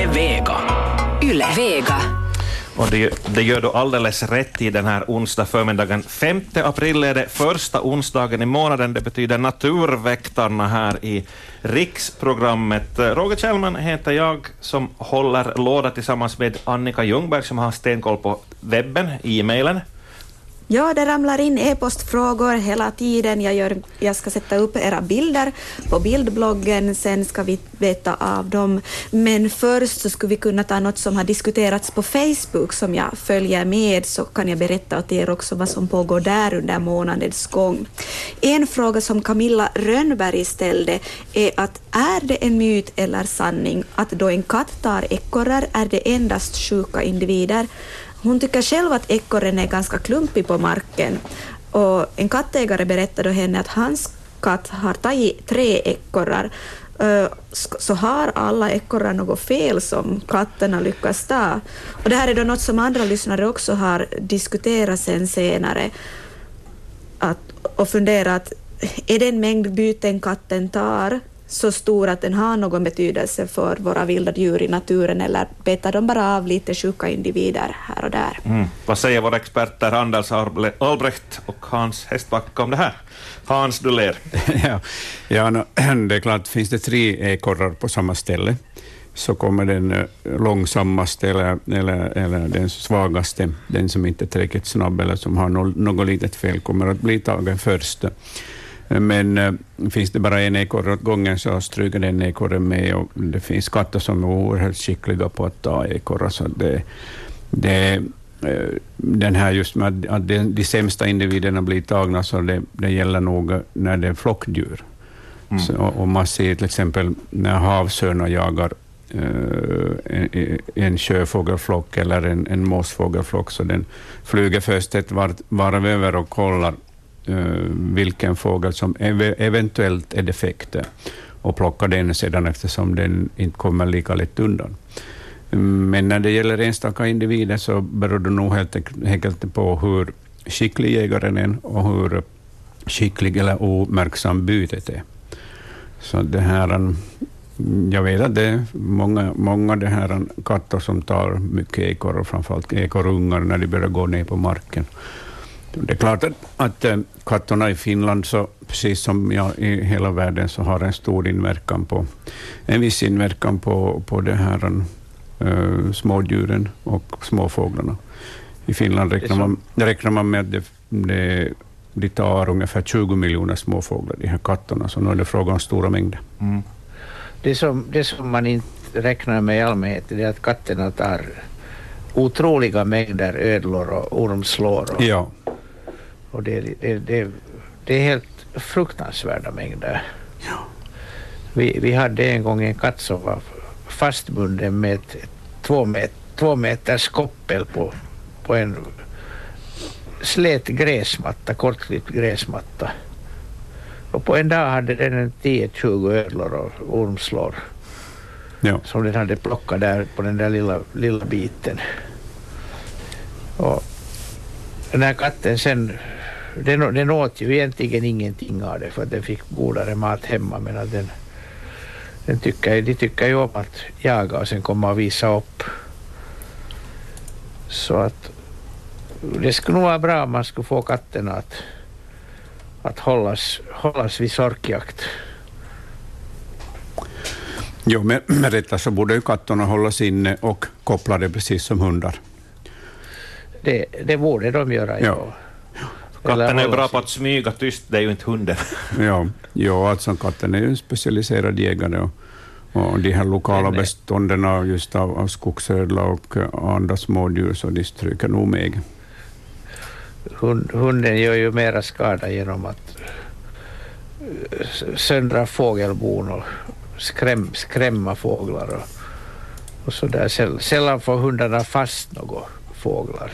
är Vega. Yle. Vega. Och det, det, gör du alldeles rätt i den här onsdag förmiddagen. 5 april är det första onsdagen i månaden. Det betyder Naturväktarna här i riksprogrammet. Roger Kjellman heter jag som håller låda tillsammans med Annika Ljungberg som har stenkoll på webben, e-mailen. Ja, det ramlar in e-postfrågor hela tiden. Jag, gör, jag ska sätta upp era bilder på bildbloggen, sen ska vi veta av dem. Men först så skulle vi kunna ta något som har diskuterats på Facebook som jag följer med, så kan jag berätta åt er också vad som pågår där under månadens gång. En fråga som Camilla Rönnberg ställde är att är det en myt eller sanning att då en katt tar ekorrar är det endast sjuka individer? Hon tycker själv att ekorren är ganska klumpig på marken. Och en kattägare berättade henne att hans katt har tagit tre ekorrar. Eh, så har alla ekorrar något fel som katterna lyckas ta. Och det här är då något som andra lyssnare också har diskuterat sen senare. Att, och funderat, är det en mängd byten katten tar? Så stor att den har någon betydelse för våra vilda djur i naturen eller betar de bara av lite sjuka individer här och där? Mm. Vad säger våra experter Anders Albrecht och Hans Hästbacka om det här? Hans, du ler. ja, ja no, det är klart, finns det tre ekorrar på samma ställe så kommer den eh, långsammaste eller, eller, eller den svagaste, den som inte är tillräckligt snabb eller som har något litet fel, kommer att bli tagen först. Men äh, finns det bara en ekorre åt gången så stryker den ekorren med och det finns katter som är oerhört skickliga på att ta ekorrar. Så det, det, äh, den här just med att de, de sämsta individerna blir tagna, så det, det gäller nog när det är flockdjur. Mm. Så, och man ser till exempel när havsörnar jagar uh, en, en sjöfågelflock eller en, en måsfågelflock, så den flyger först ett varv över och kollar Eh, Eh, vilken fågel som ev eventuellt är defekt eh, och plocka den sedan eftersom den inte kommer lika lätt undan. Mm, men när det gäller enstaka individer så beror det nog helt enkelt på hur skicklig jägaren är och hur skicklig eller omärksam bytet är. Så det här, mm, jag vet att det är många, många det här mm, katter som tar mycket ekorrar, framförallt ekorrungar, när de börjar gå ner på marken. Det är klart att, att äh, katterna i Finland, så, precis som ja, i hela världen, så har en stor inverkan på, en viss inverkan på, på det här, äh, smådjuren och småfåglarna. I Finland räknar man, räknar man med att det, det, de tar ungefär 20 miljoner småfåglar, de här katterna, så nu är det fråga om stora mängder. Mm. Det, som, det som man inte räknar med i allmänhet är att katterna tar otroliga mängder ödlor och ormslår. Och, ja. Och det, det, det, det är helt fruktansvärda mängder. Ja. Vi, vi hade en gång en katt som var fastbunden med ett två, met, två meters koppel på, på en slät gräsmatta, kortklippt gräsmatta. Och på en dag hade den en 10-20 ödlor och ormslår ja. som den hade plockat där på den där lilla, lilla biten. Och den här katten sen den, den åt ju egentligen ingenting av det för att den fick godare mat hemma men att den, den tycker, de tycker ju om att jaga och sen komma och visa upp. Så att det skulle nog vara bra om man skulle få katterna att, att hållas, hållas vid sorkjakt. Jo, men med detta så borde ju katterna hållas inne och kopplade precis som hundar. Det, det borde de göra, ja. ja. Katten är bra på att smyga tyst, det är ju inte hunden. ja, ja alltså katten är ju en specialiserad jägare och, och de här lokala bestånden av, just av, av skogsödla och andra smådjur, så de stryker nog med. Hund, hunden gör ju mera skada genom att eh, söndra fågelbon och skräm, skrämma fåglar och, och så där. Sällan får hundarna fast några fåglar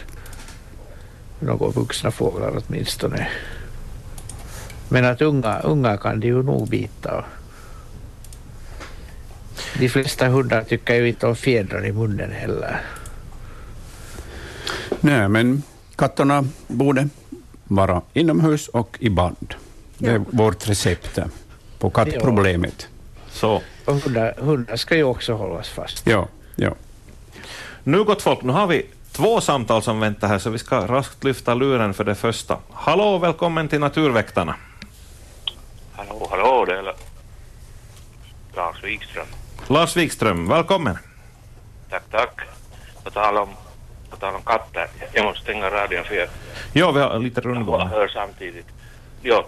några vuxna fåglar åtminstone. Men att unga, unga kan de ju nog bita. De flesta hundar tycker ju inte om fjädrar i munnen heller. Nej, men katterna borde vara inomhus och i band. Det är ja. vårt recept på kattproblemet. Så. Och hundar, hundar ska ju också hållas fast. Ja, Ja. Nu gott folk, nu har vi två samtal som väntar här, så vi ska raskt lyfta luren för det första. Hallå välkommen till Naturväktarna. Hallå, hallå, det är La- Lars Wikström. Lars Wikström, välkommen. Tack, tack. På tal om, på tal om katter, jag måste stänga radion för jag Ja, vi har lite jag rundgång. hör samtidigt. Jo,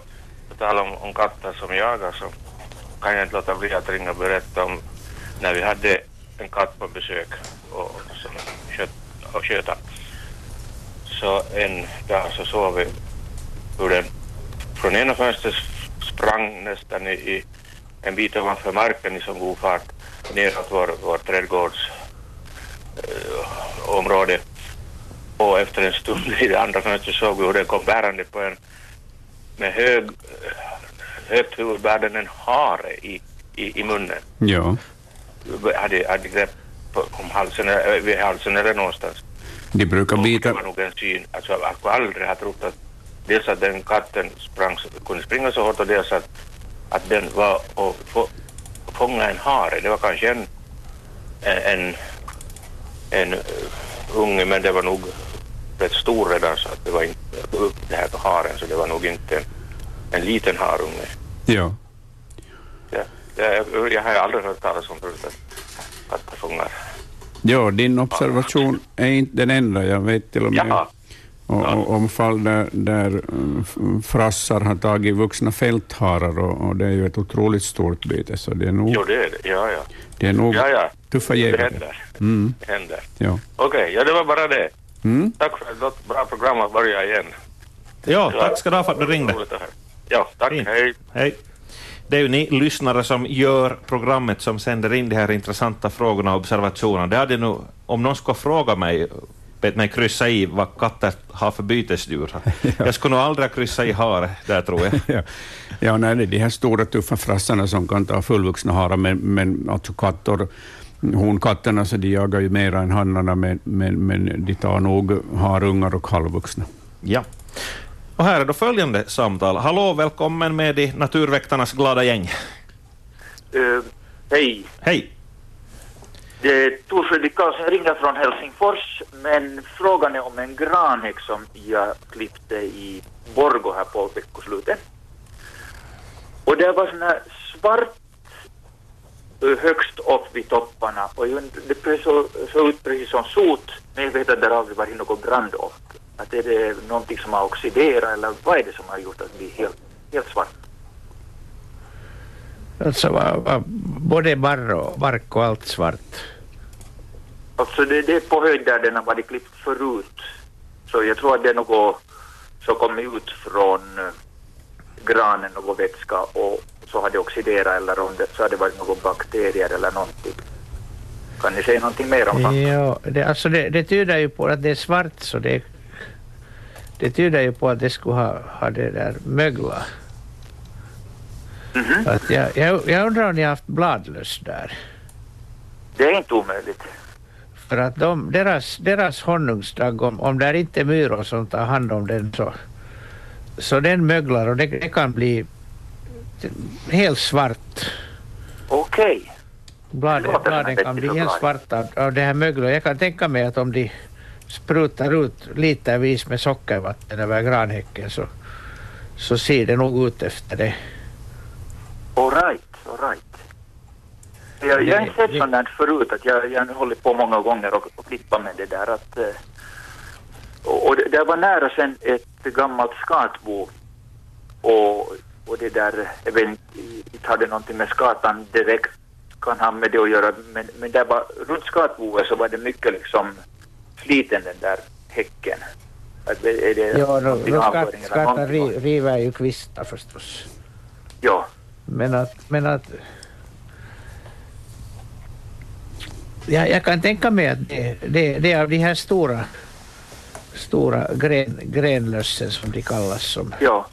på tal om, om katter som jagar så kan jag inte låta bli att ringa och berätta om när vi hade en katt på besök och, sköt, och sköta. Så en dag så såg vi hur den från ena fönstret sprang nästan i, i en bit ovanför marken i så god fart neråt vår, vår trädgårds eh, område. Och efter en stund i det andra fönstret såg vi hur den kom bärande på en med hög, högt huvud bärande en hare i, i, i munnen. ja. Hade, hade grepp om halsen, eh, vid halsen eller någonstans. De brukar bita... Det var nog en syn, alltså jag skulle aldrig ha trott att dels att den katten sprang, kunde springa så hårt och dels att, att den var och få, fånga en hare. Det var kanske en, en, en uh, unge men det var nog rätt stor redan så att det var inte upp det här haren så det var nog inte en, en liten harunge. Ja. Ja, jag, jag har aldrig hört talas om förut att fångar. ja, din observation är inte den enda. Jag vet till och med och, och, om fall där, där eh, frassar har tagit vuxna fältharar och, och det är ju ett otroligt stort byte, så det är nog, Jo, det är det. Ja, ja. det är nog Ja, ja. tuffa Det jägare. händer. Mm, Det händer. ja. Okej, ja det var bara det. Mm. Tack för ett bra program att börja igen. Ja, tack ska du ha för att du ringde. Ja, tack. Fint. Hej. Hej. Det är ju ni lyssnare som gör programmet som sänder in de här intressanta frågorna och observationerna. Det hade nog, om någon skulle fråga mig, bett mig kryssa i vad katter har för bytesdjur. Jag skulle nog aldrig ha kryssat i hare där tror jag. Ja, ja nej, de här stora tuffa frassarna som kan ta fullvuxna harar, men, men alltså katter, honkatterna så de jagar ju mera än hannarna, men, men, men de tar nog harungar och halvvuxna. Ja. Och här är då följande samtal. Hallå, välkommen med i Naturväktarnas glada gäng. Uh, hej, Hej. det är Tor Fredrik Karlsson. Jag ringer från Helsingfors, men frågan är om en granhäck som jag klippte i Borgo här på veckoslutet. Och det var sån här svart eh, högst upp vid topparna och det så, såg ut precis som sot, men jag vet att det aldrig varit något brand upp. Att är det någonting som har oxiderat eller vad är det som har gjort att det blir helt, helt svart? Alltså var, var både barr och bark och allt svart. Alltså det, det är på höjd där den har varit klippt förut. Så jag tror att det är något som kom ut från eh, granen, någon vätska och så har det oxiderat eller om det så har det varit någon bakterier eller någonting. Kan ni säga någonting mer om det? Ja, det, alltså det, det tyder ju på att det är svart så det, det tyder ju på att det skulle ha, ha det där mögla. Mhm. Att jag, jag, jag undrar om ni har haft bladlöss där. Det är inte omöjligt. För att de, deras, deras honungsdagg, om, om det är inte myror som tar hand om den så, så den möglar och det, det kan bli helt svart. Okej. Bladen, Det låter som en bladen kan bli helt svarta av, av det här möglet. Jag kan tänka mig att om de sprutar ut litervis med sockervatten över granhäcken så, så ser det nog ut efter det. All right, all right. Jag, jag har sett sånt där förut, att jag, jag har hållit på många gånger och, och klippa med det där att eh, och, och det, var nära sen ett gammalt skatbo och, och det där, jag vet inte hade någonting med skatan direkt kan ha med det att göra, men, men där var, runt skatboet så var det mycket liksom sliten den där häcken. Att, är det Ja, då, då avföring skatt, eller skattar någonting? ri, river ju kvistar förstås. Ja. Men att, men att ja, jag kan tänka mig att det, det, det är av de här stora stora gren, grenlössen som de kallas som. Ja.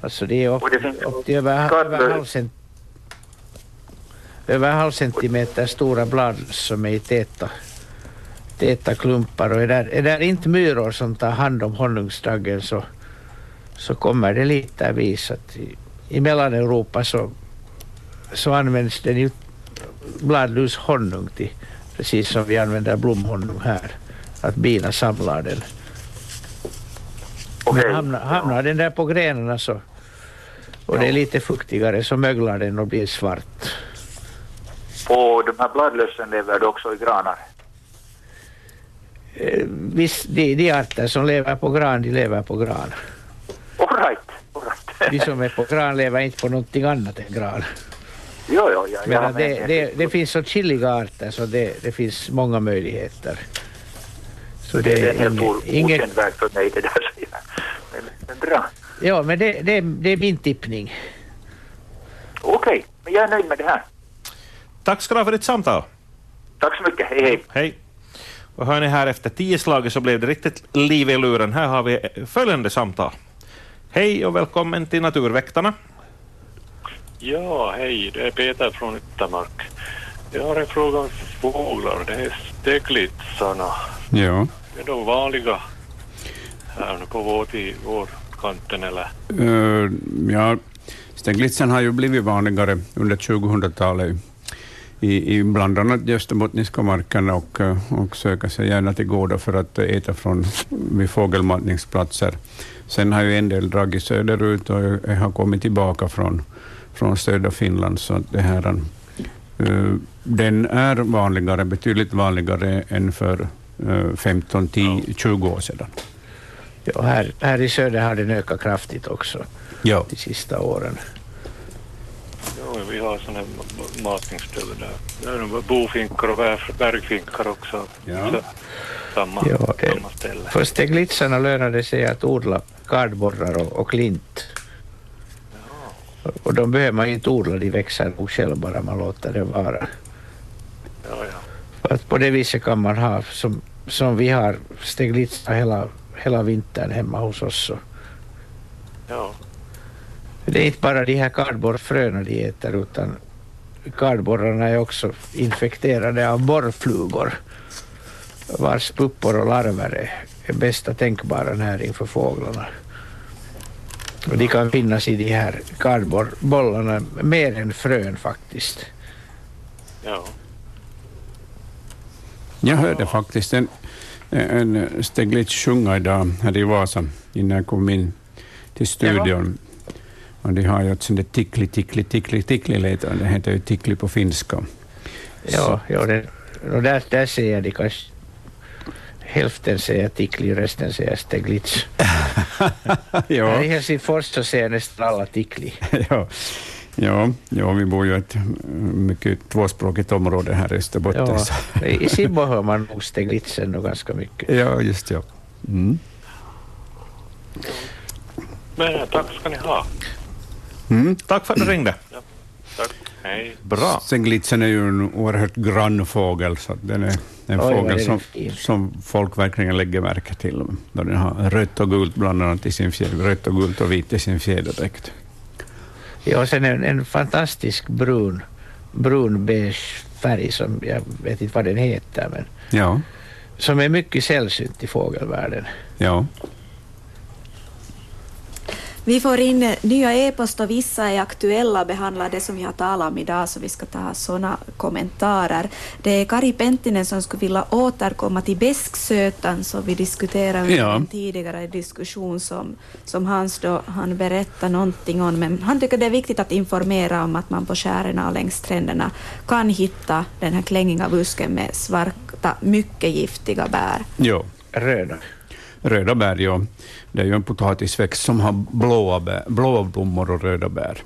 Alltså det är upp, det upp till över, över, halv cent, över halv centimeter stora blad som är i täta, täta klumpar och är där, är där inte myror som tar hand om honungsdaggen så, så kommer det litervis att i, i Mellaneuropa så, så används den ju bladlus honung till, Precis som vi använder blomhonung här. Att bina samlar den. Okej. Men hamnar, hamnar den där på grenarna så och det är lite fuktigare så möglar den och blir svart. Och de här bladlössen lever också i granar? Eh, Visst, de, de arter som lever på gran, de lever på gran. All right, all right. De som är på gran lever inte på någonting annat än gran. jo, jo, ja, Men har att det, det, det finns så chilliga arter så det, det finns många möjligheter. Så det är helt inget- o- inget- okänd värld för mig det där. Men, men bra. Ja, men det, det, det är min tippning. Okej, men jag är nöjd med det här. Tack ska du ha för ditt samtal. Tack så mycket, hej hej. Hej. Och hör ni här efter tio slaget så blev det riktigt liv i luren. Här har vi följande samtal. Hej och välkommen till Naturväktarna. Ja, hej, det är Peter från Yttermark. Jag har en fråga om fåglar. Det är steglitsarna. Ja. Är de vanliga här nu på vår, i vårkanten eller? Uh, ja, steglitsen har ju blivit vanligare under 2000-talet i, i bland annat österbottniska markerna och, och söker sig gärna till gårdar för att äta från vid fågelmatningsplatser. Sen har ju en del dragit söderut och har kommit tillbaka från, från södra Finland. Så det här, eh, den är vanligare, betydligt vanligare än för eh, 15, 10, 20 år sedan. Ja, här, här i söder har den ökat kraftigt också Ja. de sista åren. Ja, vi har sådana här ma- matningsställen där. Där är bofinkar och berg- bergfinkar också. Ja. Så, samma, det- samma ställe. För steglitsarna lönar det sig att odla kardborrar och, och klint. Och de behöver man inte odla, de växer nog själva bara man låter det vara. Ja, ja. Att på det viset kan man ha, som, som vi har, steglitsar hela, hela vintern hemma hos oss. Så. ja. Det är inte bara de här kardborrfröna de äter utan kardborrarna är också infekterade av borrflugor vars puppor och larver är, bästa tänkbara näring för fåglarna. Och de kan finnas i de här kardborrbollarna mer än frön faktiskt. ja. Jag hörde faktiskt en, en Steglitz sjunga idag här i Vasa innan jag kom in till studion. Och de har ju ett sånt där tickli, tickli, tickli, tickli letan. Det heter ju tickli på finska. Ja, ja det, och där, där säger de kanske hälften säger tickli, resten säger steglitz. Här I ja, Helsingfors så säger nästan alla tickli. ja, ja, ja, vi bor ju i ett mycket tvåspråkigt område här i Österbotten. Ja, så- I Sibbo hör man nog steglitzen nu ganska mycket. ja just ja. Mm. Men eh, tack ska ni ha. Mm. Tack för att du ringde. Tack. Hej. Bra. Steglitzen är ju en oerhört grann fågel, så den är en Oj, fågel som, som folk verkligen lägger märke till. Då den har rött och gult bland annat i sin fjäder, rött och gult och vitt i sin fjäderdräkt. Ja, och sen en, en fantastisk brun, brun beige färg som jag vet inte vad den heter, men Ja, som är mycket sällsynt i fågelvärlden. ja. Vi får in eh, nya e-post och vissa är aktuella behandlar det som vi har talat om idag så vi ska ta sådana kommentarer. Det är Kari Penttinen som skulle vilja återkomma till besksötan som vi diskuterade under Ja. en tidigare diskussion som, som Hans då, han berättar någonting om. Men han tycker det är viktigt att informera om att man på skärerna och längs stränderna kan hitta den här klängiga busken med svarta, mycket giftiga bär. Jo. Röda. Röda bär, ja. Det är ju en potatisväxt som har blåa, bär, blåa blommor och röda bär.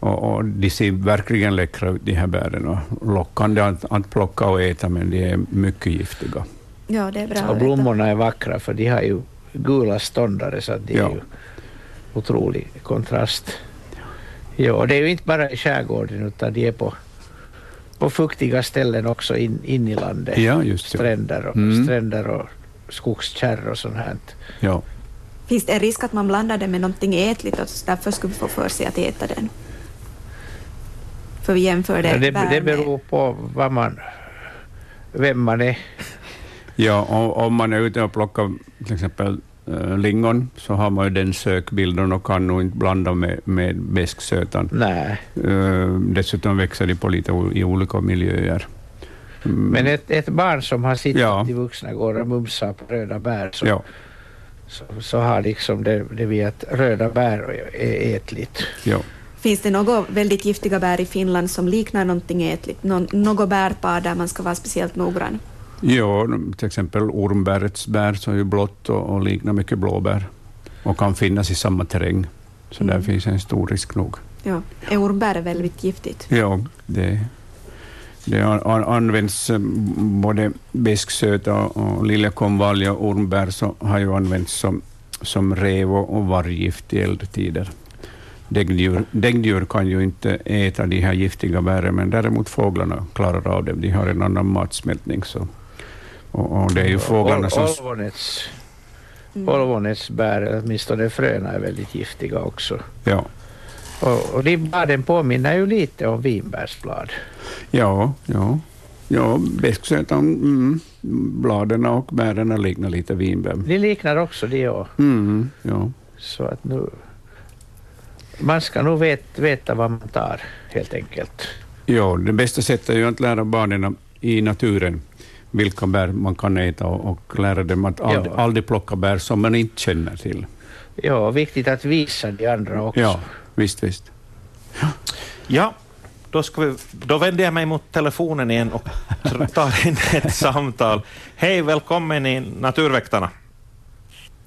Och, och de ser verkligen läckra ut, de här bären. Och lockande att, att plocka och äta, men de är mycket giftiga. Ja, det är bra Och blommorna är vackra för de har ju gula ståndare så det Ja. är ju otrolig kontrast. Ja, och det är ju inte bara i skärgården utan de är på, på fuktiga ställen också in, in i landet. Ja, just det. Stränder och, Mm. stränder och skogskärr och sånt här. Ja. Finns det en risk att man blandar det med någonting ätligt och därför skulle vi få för sig att äta den? För vi jämför det, Ja, det, det beror på vad man, vem man är. Ja, om man är ute och plockar till exempel äh, lingon så har man ju den sökbilden och kan nog inte blanda med, med besksötan. Nej, Uh, dessutom växer de på lite i olika miljöer. Men ett, ett barn som har sett Ja. de vuxna går och mumsar på röda bär så, Ja, så, så har liksom det, det vid att röda bär är ätligt. ja. Finns det något väldigt giftiga bär i Finland som liknar någonting ätligt? Nå något bärpar där man ska vara speciellt noggrann? Ja, till exempel ormbärets bär som är blått och, och liknar mycket blåbär och kan finnas i samma terräng. Så där Mm. finns en stor risk nog. Ja. Är ormbär väldigt giftigt? Ja, det, det an, an, används eh, både besksöta och liljekonvalj och ormbär så har ju använts som, som rev och, varggift i äldre tider. Däggdjur, däggdjur kan ju inte äta de här giftiga bären, men däremot fåglarna klarar av det. De har en annan matsmältning. Så. Och, och det är ju fåglarna som... Ol- Olvonets, olvonets bär, åtminstone fröna, är väldigt giftiga också. Ja, Och, och de bladen påminner ju lite om vinbärsblad. Ja, ja. ja besksötan, mm, bladen och bären liknar lite vinbär. De liknar också de och Mm, ja. Så att nu... Man ska nog vet, veta vad man tar, helt enkelt. Ja, det bästa sättet är ju att lära barnen i naturen vilka bär man kan äta och, och lära dem att aldrig, Ja. aldrig plocka bär som man inte känner till. Ja, viktigt att visa de andra också. Ja, visst, visst. Ja, då, ska vi, då vänder jag mig mot telefonen igen och tar in ett samtal. Hej, välkommen i Naturväktarna.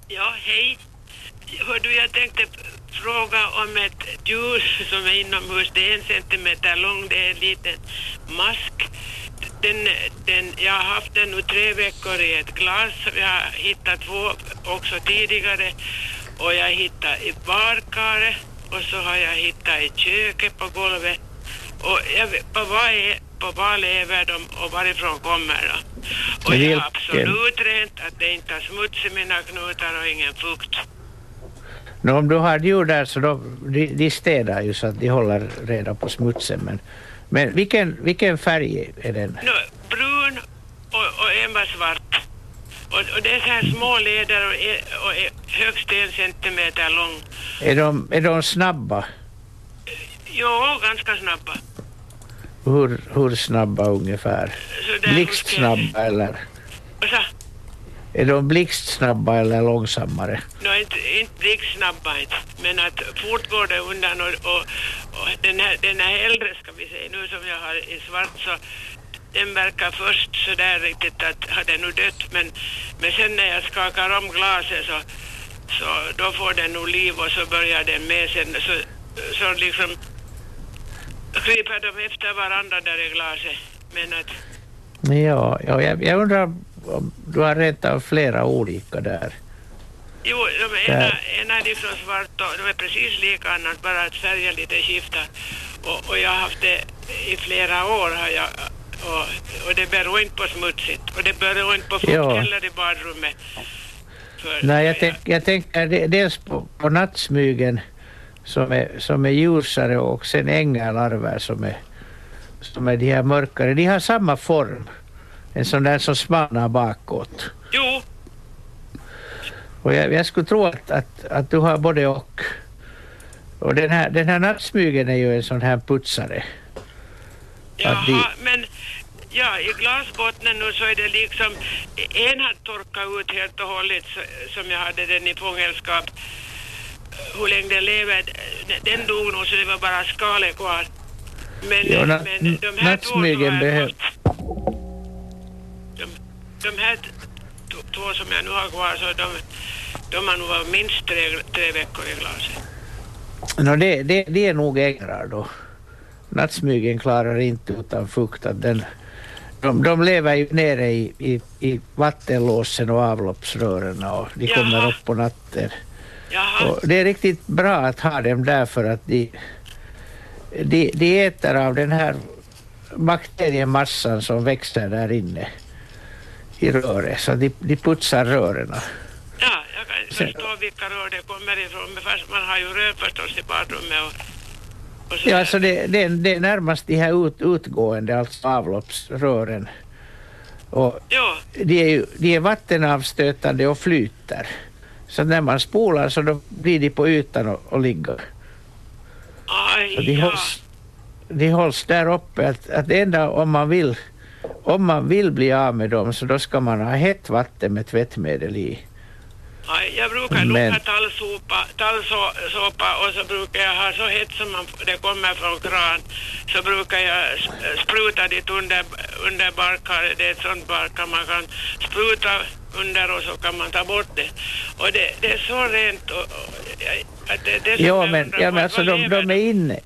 Ja, hej. Hör du, jag tänkte fråga om ett djur som är inomhus. Det är en centimeter lång, det är en liten mask. Den, den, jag har haft den nu tre veckor i ett glas. Jag har hittat två också tidigare. Och jag hittade i badkaret och så har jag hittat i köket på golvet. Och jag, på, vad är, på vad lever de och varifrån kommer de? Och jag har Vilken? absolut rent att det inte har smuts i mina knutar och ingen fukt. Nå, om du har djur där så de, de, de städar ju så att de håller reda på smutsen. Men, men vilken, vilken färg är den? Nu, brun och, och var svart. Och, och det är så här små leder och, är, och är högst en centimeter lång. Är de, är de snabba? Jo, ganska snabba. Hur, hur snabba ungefär? Blixtsnabba eller? Är de blixtsnabba eller långsammare? no, inte, inte blixtsnabba inte, men att fort går det undan och, och, och den, här, den här äldre ska vi säga nu som jag har i svart så den verkar först så där riktigt att har den nu dött men, men sen när jag skakar om glaset så, så då får den nog liv och så börjar den med sen så, så liksom kryper de efter varandra där i glaset men att Ja, ja jag, jag undrar om du har rent av flera olika där. Jo, de ena, ena är liksom svart och de är precis likadana, bara att färgen lite skiftar. Och, och jag har haft det i flera år har jag, och, och det beror inte på smutsigt och det beror inte på fukt heller i badrummet. För, Nej, jag, tänk, jag tänker de- dels på, på nattsmygen som är, som är ljusare och sen ängarlarver som är, som är de här mörkare. De har samma form. En sån där som smalnar bakåt. Jo, Och jag, jag skulle tro att, att, att du har både och. Och den här, den här nattsmygen är ju en sån här putsare. jaha, de- men ja, i glasbottnen nu så är det liksom, en har torkat ut helt och hållet som jag hade den i fångenskap. Hur länge den lever, den dog nog så det var bara skalet kvar. Men, Ja, na- men de här nattsmygen nu har jag behöv- fått- De, de här två som jag nu har kvar så de, de har nog varit minst tre, tre veckor i glaset. No, det, det, det är nog ängrar då. Nattsmygen klarar inte utan fukt. Att den, de, de lever ju nere i, i, i vattenlåsen och avloppsrören och de Jaha. kommer upp på natten. Det är riktigt bra att ha dem där för att de, de, de äter av den här bakteriemassan som växer där inne i röret. Så de, de putsar rören. ja, jag kan förstå vilka rör det kommer ifrån, men fast man har ju rör förstås i badrummet och, så Ja, alltså det, det, är- det är närmast de här ut, utgående, alltså avloppsrören. Och Jo, de är, de är vattenavstötande och flyter. Så när man spolar så då blir de på ytan och, och ligger. aj, Så de, ja. hålls, de hålls där uppe. Att, att det enda om man vill om man vill bli av med dem så då ska man ha hett vatten med tvättmedel i. Jag brukar lukta tallsopa, tallsåpa och så brukar jag ha så hett som man, det kommer från kran så brukar jag spruta dit under, under barkar. Det är ett sånt barkar man kan spruta under och så kan man ta bort det. Och det, det är så rent och, det, det Ja men, undrar, ja, men alltså de, de, är inne,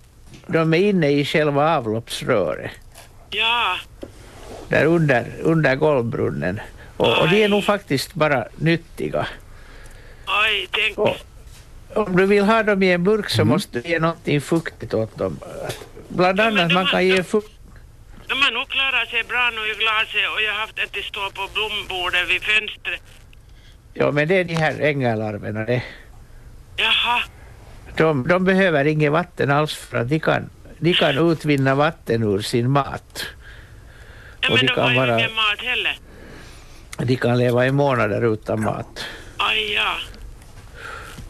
de är inne i själva avloppsröret. Ja, där under, under golvbrunnen. Och, och de är nog faktiskt bara nyttiga. Aj, tänk. Och, om du vill ha dem i en burk Mm. så måste du ge någonting fuktigt åt dem. Bland annat man kan ge fukt. De har nog klarat sig bra nu i glaset och jag har haft det till stå på blombordet vid fönstret. Ja men det är de här ängalarverna det. Jaha, De, de behöver inget vatten alls för att de kan, de kan utvinna vatten ur sin mat. ja, Och men de de har kan, ju vara, ingen mat heller. de kan leva i månader utan mat. Aj, ja.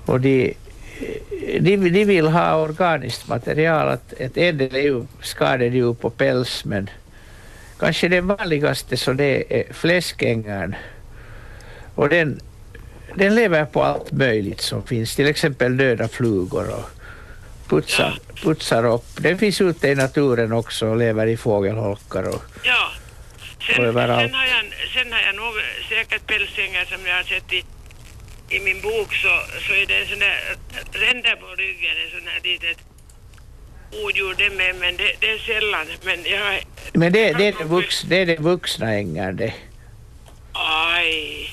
Och de, de, de vill ha organiskt material. Att ett ädel är ju skadedjur på päls men kanske det vanligaste så det är fläskängaren. Och den, den lever på allt möjligt som finns, till exempel döda flugor och putsar, putsar upp. Den finns ute i naturen också och lever i fågelholkar. Och, Ja. Sen, Och sen, överallt. har jag, sen har jag nog säkert pälsängar som jag har sett i, i min bok så, så är det en sån där ränder på ryggen, en sån här litet odjur det med, men det, det är sällan. Men jag men det, det, är det, vux, det är det vuxna ängaren det. Aj.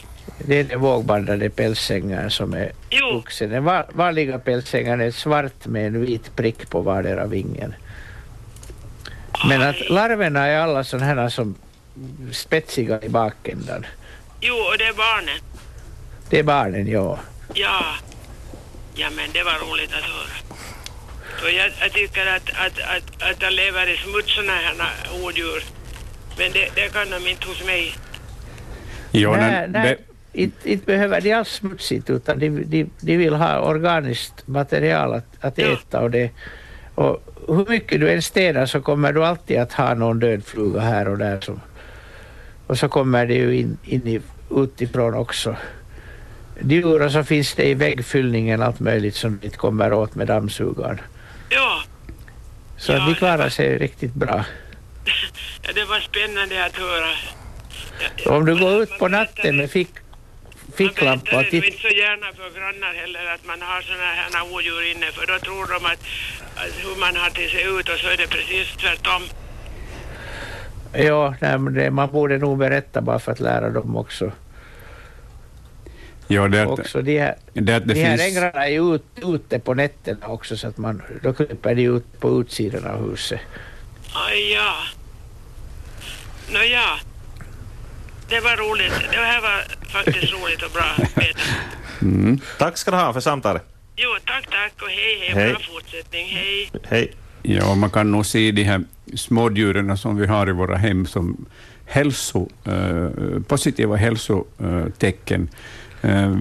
Det är den vågbandade pälsängaren som är Jo. vuxen. Den va- vanliga pälsängaren är svart med en vit prick på vardera vingen. Men att larverna är alla sådana här som spetsiga i bakändan. Jo, och det är barnen. Det är barnen, ja. Ja. Ja, men det var roligt att höra. Och jag, jag tycker att, att, att, att de lever i smuts såna här odjur. Men det, det kan de inte hos mig. Jo, nej, nej, inte, inte behöver de alls smutsigt utan de, de, de vill ha organiskt material att, att äta. Och, det, och hur mycket du än städar så kommer du alltid att ha någon död fluga här och där. Som, och så kommer det ju in, in i, utifrån också. Djur och så finns det i väggfyllningen allt möjligt som inte kommer åt med dammsugaren. Ja, Så att de klarar sig riktigt bra. ja, det var spännande att höra. Om du går ut på natten med fick, ficklampa Det och är tittar inte så gärna för grannar heller att man har såna här odjur inne för då tror de att, att hur man har till sig ut och så är det precis tvärtom. Ja, nej, det, man borde nog berätta bara för att lära dem också. Jo, det också de här, det det de här finns- ängarna är ju ut, ute på nätterna också så att man, då kryper de ut på utsidan av huset. Aj, ja. Nåja. Det var roligt. Det här var faktiskt roligt och bra. Mm. Tack ska du ha för samtalet. Jo, tack, tack och hej, hej. Hej. Bra fortsättning. Hej. Hej. Ja, man kan nog se de här smådjuren som vi har i våra hem som hälso, eh, positiva hälsotecken. Eh,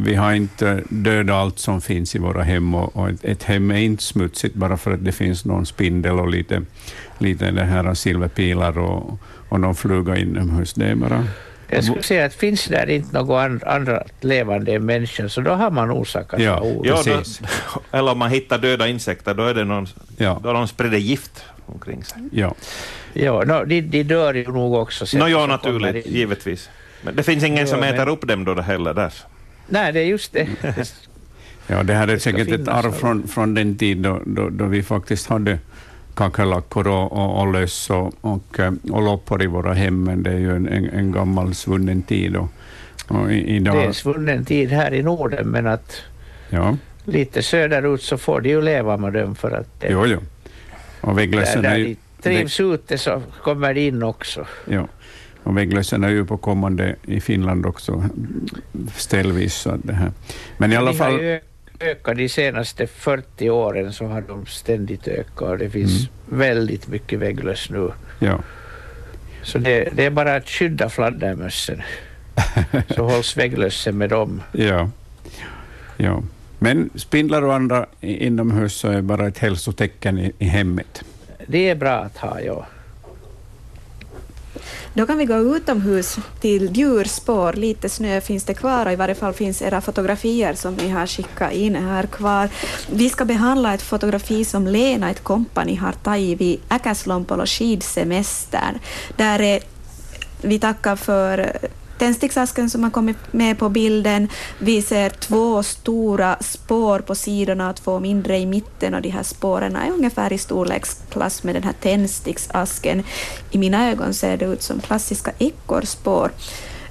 vi har inte dödat allt som finns i våra hem och, ett, hem är inte smutsigt bara för att det finns någon spindel och lite, lite det här silverpilar och, och någon fluga inomhus. Det är bara... Jag skulle säga att finns där inte något an- andra levande än människan så då har man orsak att Ja, oro. Ja, då, eller om man hittar döda insekter, då är det någon, Ja. då de sprider gift omkring sig. Ja. Ja, no, de, de dör ju nog också. sen Nå, ja, naturligt, givetvis. Men det finns ingen Ja, som men- äter upp dem då heller där. Nej, det är just det. Ja, det här är Det säkert ett arv något. från, från den tid då, då, då vi faktiskt hade kackerlackor och, och, och löss och, och, eh, och loppor i våra hem, men det är ju en, en, en gammal svunnen tid. Och, och i, Det är idag, en svunnen tid här i Norden men att ja, lite söderut så får de ju leva med dem för att det, jo, jo. Och där, vägglössen är där ju... de trivs ute så kommer de in också. Ja. Och vägglössen är ju på kommande i Finland också ställvis. Det här. Men i alla de har fall... ökat de senaste 40 åren så har de ständigt ökat och det finns väldigt mycket vägglöss nu. Ja. Så det, det är bara att skydda fladdermössen. så hålls vägglössen med dem. Ja. ja. Men spindlar och andra inomhus så är bara ett hälsotecken i, i hemmet. Det är bra att ha, ja. Då kan vi gå utomhus till djurspår. Lite snö finns det kvar och i varje fall finns era fotografier som ni har skickat in här kvar. Vi ska behandla ett fotografi som Lena, ett kompani, har tagit vid Äkäslompolo skidsemestern. Där är vi tackar för tändsticksasken som har kommit med på bilden. Vi ser två stora spår på sidorna och två mindre i mitten och de här spåren är ungefär i storleksklass med den här tändsticksasken. I mina ögon ser det ut som klassiska ekorrspår.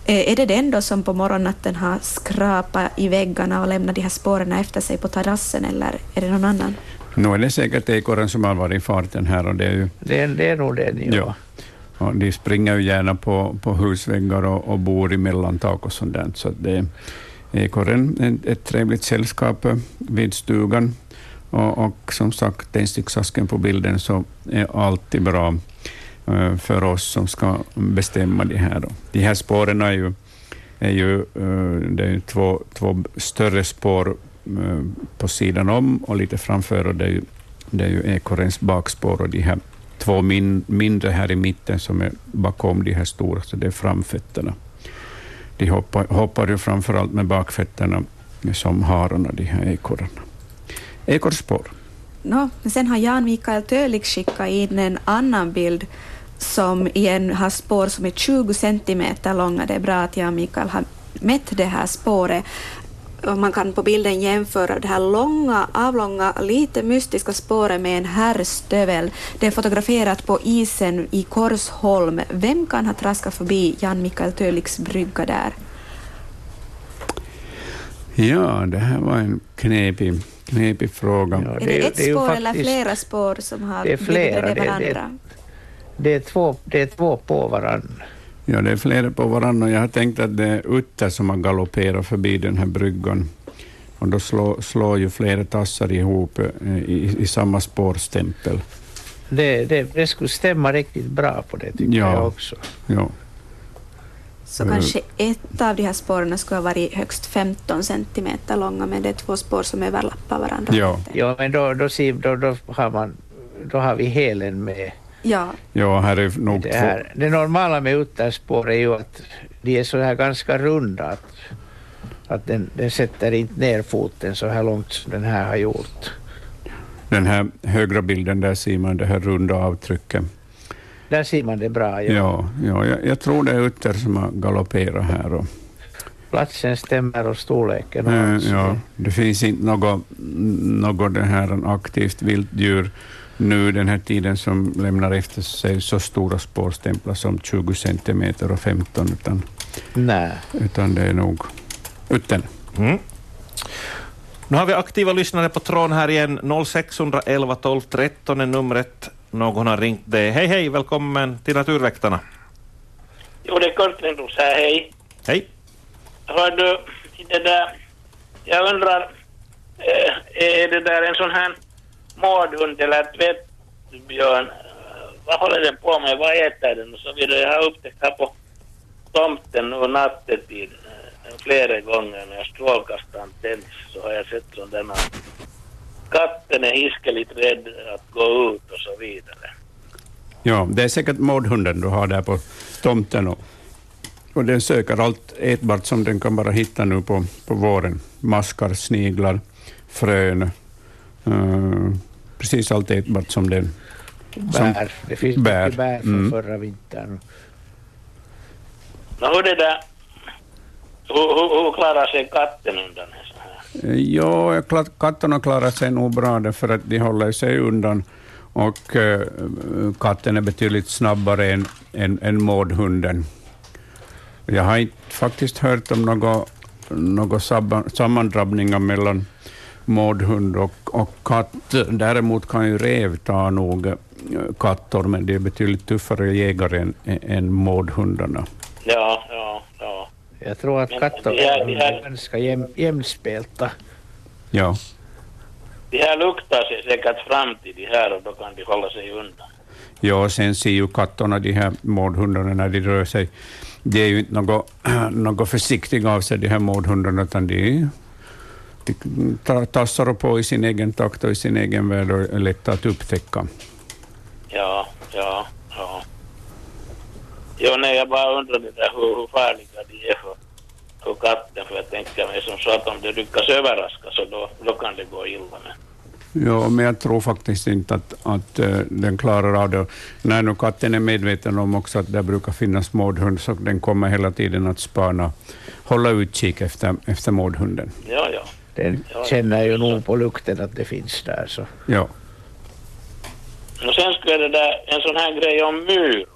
Eh, är det den då som på morgonnatten har skrapat i väggarna och lämnat de här spåren efter sig på terrassen eller är det någon annan? Nu är det säkert ekorren som har varit i farten här och det är ju... Det, är- det är nog det, ja. Ja. Och de springer ju gärna på, på husväggar och, och bor i mellantak och sånt där. Så det är ekorren ett, trevligt sällskap eh, vid stugan. Och, och som sagt, tändsticksasken på bilden så är alltid bra eh, för oss som ska bestämma det här. Då. De här spåren är ju, är ju, eh, det är ju två, två större spår på sidan om och lite framför och det är ju, det är ju ekorrens bakspår och de här två min, mindre här i mitten som är bakom de här stora, så det är framfötterna. De hoppar, hoppar ju framför allt med bakfötterna som hararna, de här ekorrarna. Ekorrspår. No, men sen har Jan Mikael Tölig skickat in en annan bild som igen har spår som är 20 centimeter långa. Det är bra att Jan Mikael har mätt det här spåret. Man kan på bilden jämföra det här långa, avlånga, lite mystiska spåret med en herrstövel. Det är fotograferat på isen i Korsholm. Vem kan ha traskat förbi Jan Mikael Töligs brygga där? Ja, det här var en knepig, knepig fråga. Ja, är det, ett är ju spår eller faktiskt- flera spår som har det blivit bredvid det- det- varandra? Det är två, det är två på varandra. Ja, det är flera på varandra och jag har tänkt att det är utter som har galopperat förbi den här bryggan. Och då slår, slår ju flera tassar ihop eh, i, i samma spårstämpel. Det, det, det skulle stämma riktigt bra på det tycker Ja. jag också. Ja. Så kanske ett av de här spåren skulle ha varit högst 15 centimeter långa, men det är två spår som överlappar varandra. Ja. Ja, men då, då, då, då, har, man, då har vi helen med. Ja, ja, här är nog Det, två. här. det normala med utterspår är ju att de är så här ganska runda. Att, att den, den sätter inte ner foten så här långt som den här har gjort. Den här högra bilden, där ser man det här runda avtrycket. Där ser man det bra. Ja. Ja, ja jag, jag tror det är utter som har galopperat här. Och, Platsen stämmer och storleken. Och så ja, det finns inte något, något det här aktivt vilddjur nu den här tiden som lämnar efter sig så stora spårstämplar som 20 centimeter och 15, utan, Nej. utan det är nog uttern. Mm. Nu har vi aktiva lyssnare på tråden här igen. 0611 12 13 är numret. Någon har ringt dig. Hej, hej, välkommen till Naturväktarna. Jo, det är Kurt Lindros här, hej. Hej. Hör du, det där, jag undrar, eh, är det där en sån här mårdhund eller tvättbjörn? Äh, vad håller den på med? Vad äter den? Och så vidare. Jag har upptäckt här på tomten nu nattetid äh, flera gånger när strålkastaren tänds så har jag sett sådana Katten är hiskeligt rädd att gå ut och så vidare. Ja, det är säkert mårdhunden du har där på tomten. Och, och den söker allt ätbart som den kan bara hitta nu på, på våren. Maskar, sniglar, frön eh, precis allt ätbart som den... som- Bär. Det finns bär. mycket bär från Mm. förra vintern. Nå, hur det där, hur, hur, hur klarar sig katten undan en sån här? Ja, jag kla- katterna klarar sig nog bra därför att de håller sig undan och eh, katten är betydligt snabbare än, än, än mårdhunden. Jag har inte faktiskt hört om några sammandrabbningar mellan mårdhund och, och katt. Däremot kan ju rev ta nog eh, katter, men det är betydligt tuffare jägare än, än mårdhundarna. Ja, ja, ja. Jag tror att Men katt och det här- hund det här- är ganska jäm, jämspelta. Ja. De här luktar sig säkert fram till de här och då kan de hålla sig undan. Ja, sen ser ju katterna, de här mårdhundarna, när de rör sig, de är ju inte något, något försiktiga av sig, de här mårdhundarna, utan de ta- tassar på i sin egen takt och i sin egen värld och är lätta att upptäcka. Ja, ja, ja. Jo, nej, jag bara undrade där hur, hur farliga de är för, för katten, för jag tänker mig som så att om det lyckas överraska så då, då kan det gå illa. Men, Ja, men jag tror faktiskt inte att, att eh, den klarar av det. När nu katten är medveten om också att det brukar finnas mårdhund, så den kommer hela tiden att spana, hålla utkik efter, efter mårdhunden. ja, ja. Den känner ju nog på lukten att det finns där. Så. Ja. Och sen skulle det där, en sån här grej om myr.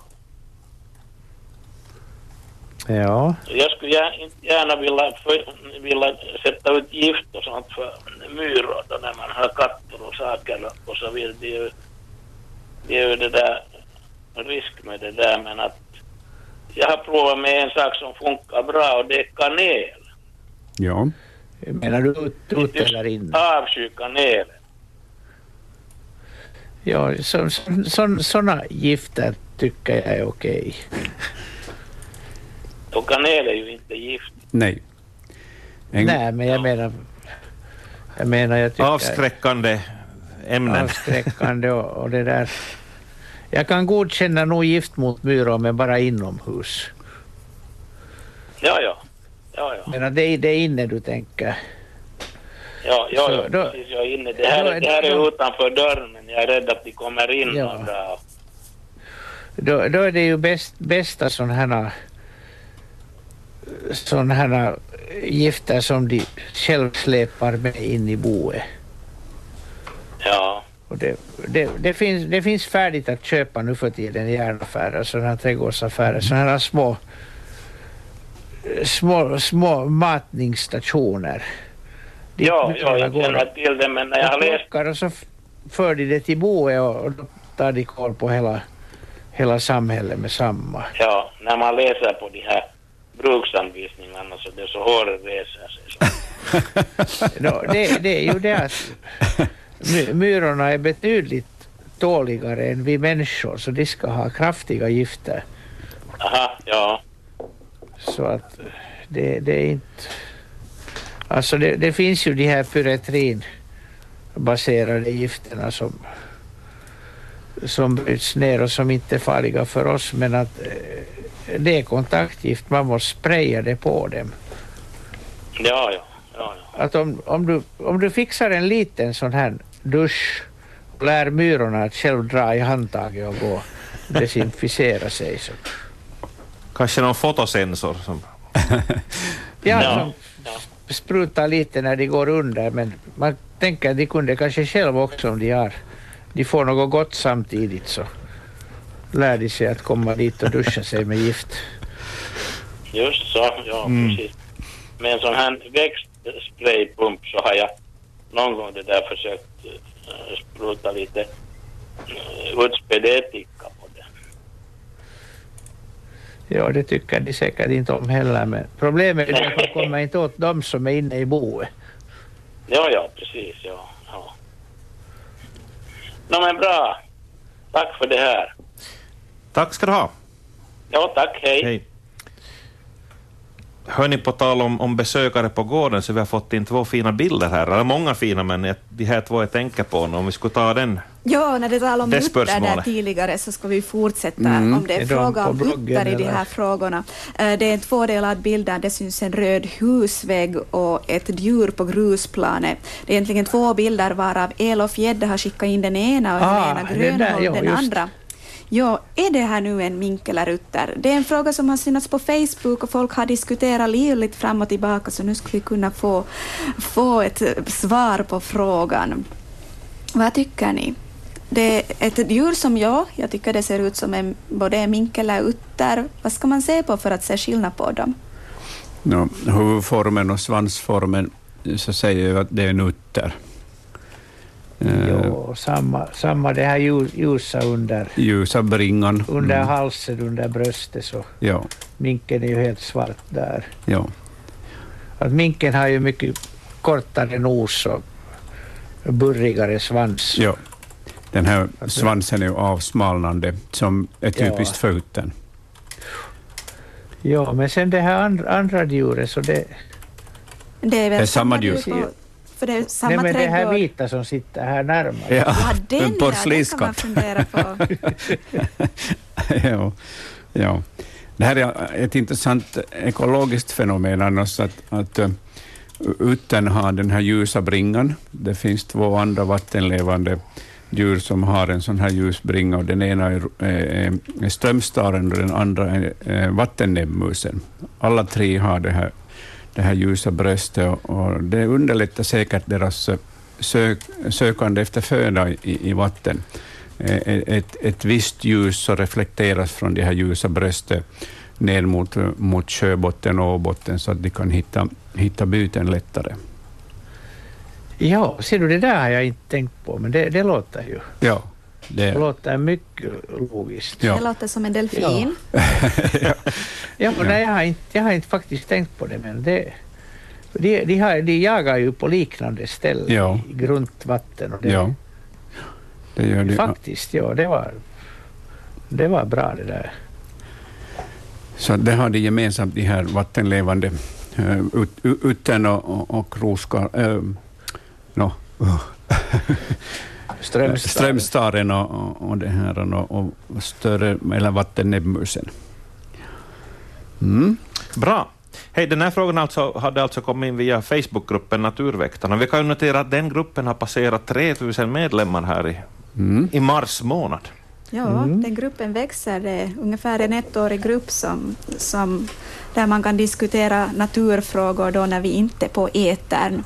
Ja, Jag skulle gärna vilja, för, vilja sätta ut gift och sånt för myror då när man har katter och saker och så vidare. Det är ju, det är ju det där risk med det där men att jag har provat med en sak som funkar bra och det är kanel. ja. Menar du ut, ut eller in? Avsky kanel. Ja, så, så, så, sådana gifter tycker jag är okej. Och kanel är ju inte gift. Nej. En, Nej, men jag menar... Jag menar, jag tycker... Avskräckande ämnen. avskräckande och, och det där. Jag kan godkänna nog gift mot myror, men bara inomhus. Ja, ja. Ja, ja. Men det, är- det är inne du tänker. Ja, ja, Så ja då- precis. Jag är inne. Det här, då är det här är utanför dörren men jag är rädd att de kommer in. Ja. Då, då är det ju bäst, bästa sådana här sådana här gifter som de själv släpar med in i boet. Ja. Och det, det, det, finns, det finns färdigt att köpa nu för tiden i järnaffärer, sådana här trädgårdsaffärer, sådana här små, små, små matningsstationer. Ja, ja, jag känner till det men när jag har läst och så för de det till boet och, då tar de koll på hela, hela samhället med samma. Ja, när man läser på de här bruksanvisningarna så det är så håret reser sig. Så. Nå, det, det är ju det att my, myrorna är betydligt tåligare än vi människor så de ska ha kraftiga gifter. Aha, ja. Så att det, det är inte... Alltså det, det finns ju de här pyretrinbaserade gifterna som, som bryts ner och som inte är farliga för oss men att eh, det är kontaktgift, man måste spraya det på dem. Ja, ja. ja, ja. Att om, om, du, om du fixar en liten sån här dusch och lär myrorna att själv dra i handtaget och gå och desinficera sig så Kanske någon fotosensor som... Ja, Ja, som sprutar lite när de går under men man tänker att de kunde kanske själv också om de har de får något gott samtidigt så lär de sig att komma dit och duscha sig med gift. Just så, ja precis. Med en sån här växtspraypump så har jag någon gång det där försökt uh, spruta lite uh, utspädd ättika på det. Ja, det tycker de säkert inte om heller men problemet är att man kommer inte åt dem som är inne i boet. Ja, ja, precis, ja. ja. Nå men bra. Tack för det här. Tack ska du ha. Ja, tack, hej. Hej. Hörni, på tal om, om besökare på gården, så vi har fått in två fina bilder här. Eller många fina, men jag- de här två jag tänker på nu. Om vi skulle ta den. Ja, när det talade om Det utter där tidigare så ska vi fortsätta Mm. om det är, Är fråga om utter i de här frågorna. Eh, Det är en tvådelad bild där det syns en röd husvägg och ett djur på grusplanet. Det är egentligen två bilder varav Elof Gädde har skickat in den ena och Ah, Helena det där, Grönholm ja, den just. andra. Ja, är det här nu en mink eller utter? Det är en fråga som har synats på Facebook och folk har diskuterat livligt fram och tillbaka så nu skulle vi kunna få, få ett svar på frågan. Vad tycker ni? Det är ett djur som jag, jag tycker det ser ut som en, både en mink eller utter. Vad ska man se på för att se skillnad på dem? No, huvudformen och svansformen så säger jag att det är en utter. Eh, Jo, samma, samma det här ljus, ljusa under, Ljusa bringan. under Mm, halsen, under bröstet så ja, minken är ju helt svart där. ja. Att minken har ju mycket kortare nos och burrigare svans. ja. Den här svansen är ju avsmalnande, som är typiskt Ja. för uttern. Ja, men sen det här andra, andra djuret så det... Det är väl Det är samma djur djur. För det är samma Nej, men det här trädgård. vita som sitter här närmare. Ja, Ja, den en ja, den kan man fundera på. ja, ja. Det här är ett intressant ekologiskt fenomen annars, att, att uh, uttern har den här ljusa bringan. Det finns två andra vattenlevande djur som har en sån här ljus bringa och den ena är, är, är strömstaren och den andra är, är vattennäbbmusen. Alla tre har det här, det här ljusa bröstet och, och det underlättar säkert deras sök, sökande efter föda i, i vatten. Ett, ett visst ljus så reflekteras från det här ljusa bröstet ner mot, mot sjöbotten och åbotten så att de kan hitta, hitta byten lättare. Ja, ser du, det där har jag inte tänkt på, men det, det låter ju. Ja. Det, låter mycket logiskt. Ja. Det låter som en delfin. Ja, ja. nej, jag, har inte, jag har inte faktiskt tänkt på det, men det, de, de, har, de jagar ju på liknande ställen ja. i grunt vatten. Och det, ja. det gör de. Faktiskt, ja, det var, det var bra det där. Så det har de gemensamt, de här vattenlevande uh, ut, uttern och, och, och roskar, uh, no. uh. Strömstaren, Strömstaren och, och, det här, och, och större, eller vattennäbbmusen. Mm. Bra. Hej, den här frågan alltså, hade alltså kommit in via Facebookgruppen Naturväktarna. Vi kan ju notera att den gruppen har passerat 3000 medlemmar här i, mm. i mars månad. Ja, mm. den gruppen växer. Det är ungefär en ettårig grupp som, som, där man kan diskutera naturfrågor då när vi inte är på etern.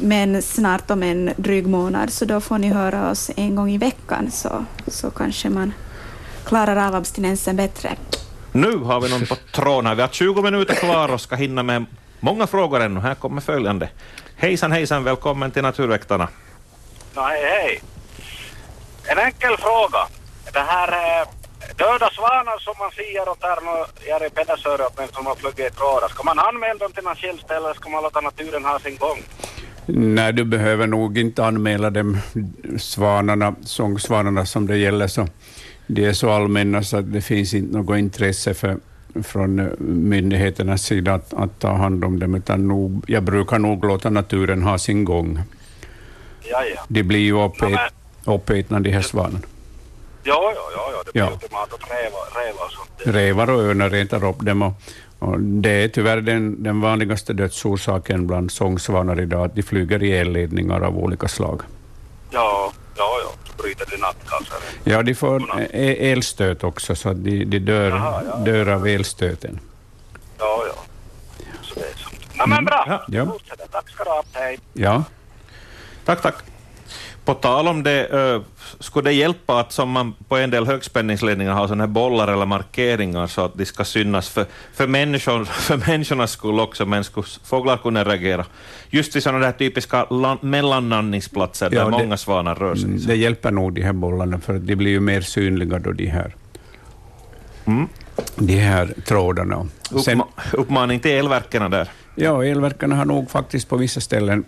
Men snart om en dryg månad, så då får ni höra oss en gång i veckan, så, så kanske man klarar av abstinensen bättre. Nu har vi någon på tråden. Vi har 20 minuter kvar och ska hinna med många frågor ännu. Här kommer följande. Hejsan hejsan, välkommen till Naturväktarna. No, hej hej. En enkel fråga. Det här eh, döda svanar som man ser och tar och i Pedasöre men som har flugit i trådar. Ska man anmäla dem till någon tjänst eller ska man låta naturen ha sin gång? Nej, du behöver nog inte anmäla dem, svanarna, sångsvanarna som det gäller, så de är så allmänna så att det finns inte något intresse för, från eh, myndigheternas sida att, att ta hand om dem, utan nog, jag brukar nog låta naturen ha sin gång. Ja, ja. De blir ju uppät, ja, uppätna, de här svanarna. Ja, ja, ja, ja. det blir ja. mat och rävar, rävar och sånt. Rävar och örnar äter upp dem. Och, och det är tyvärr den, den vanligaste dödsorsaken bland sångsvanar idag, att de flyger i elledningar av olika slag. Ja, ja, ja. Så bryter de nattcancer. Ja, de får e- elstöt också, så de, de dör, Aha, ja, dör av elstöten. Ja, ja. Så det är så. Ja, men bra. Ja. Tack ska du ha. Hej. Ja. Tack, tack. På tal om det, uh, skulle det hjälpa att som man på en del högspänningsledningar har sådana här bollar eller markeringar så att de ska synas för, för, människor, för människornas skull också, men skulle fåglar kunna reagera? Just vid sådana där typiska mellannandningsplatser ja, där det, många svanar rör sig. Det hjälper nog de här bollarna, för de blir ju mer synliga då de här, mm. de här trådarna. Sen, uppmaning till elverken där? Ja, elverken har nog faktiskt på vissa ställen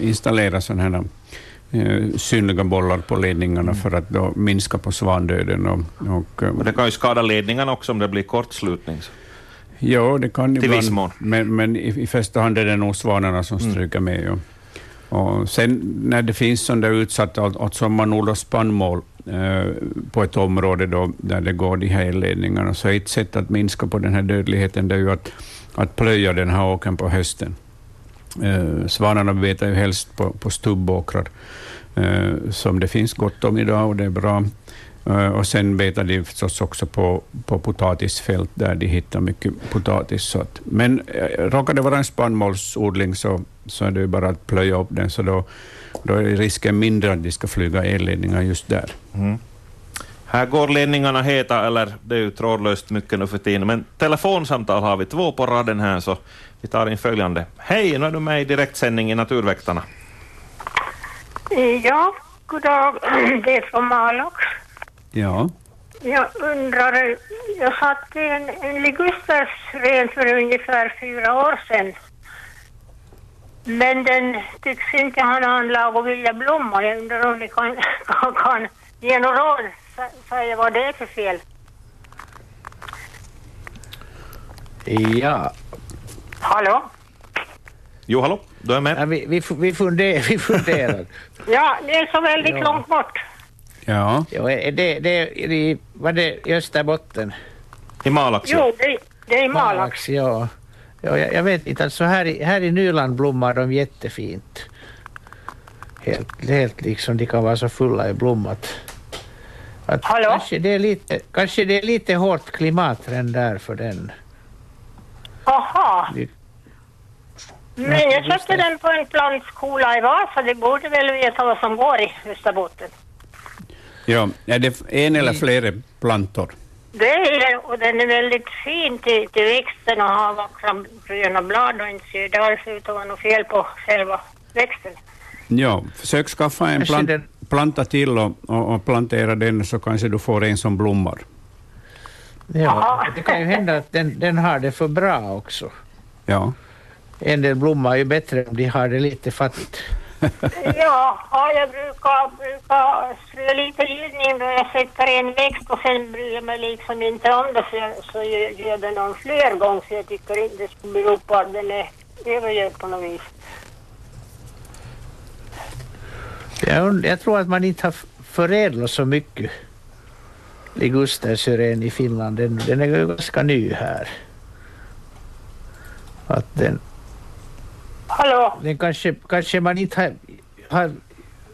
installerat sådana här synliga bollar på ledningarna för att då minska på svandöden. Och, och, och det kan ju skada ledningarna också om det blir kortslutning. Ja, det kan Till viss mån. Men, men i, i första hand är det nog svanarna som mm. stryker mm. med. Och, och sen när det finns sån där utsatt, alltså om man odlar spannmål eh, på ett område då, där det går de här elledningarna, så ett sätt att minska på den här dödligheten det är ju att, att plöja den här åkern på hösten. Eh, svanarna betar ju helst på, på stubbåkrar, eh, som det finns gott om idag och det är bra. Eh, och sen betar de förstås också på, på potatisfält där de hittar mycket potatis. Så att, men eh, råkar det vara en spannmålsodling så, så är det ju bara att plöja upp den, så då, då är risken mindre att de ska flyga elledningar just där. Mm. Här går ledningarna heta, eller det är ju trådlöst mycket nu för tiden, men telefonsamtal har vi två på raden här, så vi tar in följande. Hej, nu är du med i direktsändning i Naturväktarna. Ja, god dag. Det är från Malax. Ja. Jag undrar, jag satte en, en ligustersren för ungefär fyra år sedan. Men den tycks inte ha anlag att vilja blomma. Jag undrar om ni kan, kan, kan ge några råd, säga vad det är för fel. Ja, Hallå? Jo, hallå, du är med. Ja, vi, vi, vi, funderar, vi funderar. ja, det är så väldigt ja. långt bort. Ja. ja det, det, det, var det i Österbotten? I Malax? Jo, det, det är i Malax. Malax, ja. ja jag, jag vet inte, alltså här i, här i Nyland blommar de jättefint. Helt, helt liksom, de kan vara så fulla i blommat. Att Hallå? Kanske det, är lite, kanske det är lite hårt klimat redan där för den. Aha. Vi- Men jag köpte den på en plantskola i Vasa. Det borde väl veta vad som går i Österbotten. Ja, är det en eller flera plantor? Det är och den är väldigt fin till, till växten och har vackra gröna blad och inte ser det alls ut att vara något fel på själva växten. Ja, försök skaffa en plant, planta till och, och, och plantera den så kanske du får en som blommar. Ja, det kan ju hända att den, den har det för bra också. Ja. En del blommar är ju bättre om de har det lite fattigt. Ja, ja jag brukar, brukar strö lite gillning då jag sätter en växt och sen bryr jag mig liksom inte om det så, jag, så jag gör det någon fler gånger så jag tycker inte det skulle bero på att den är övergödd på något vis. Jag, jag tror att man inte har förädlat så mycket ligustersyren i Finland. Den, den är ganska ny här. Att den, Hallå? den kanske, kanske man inte har, har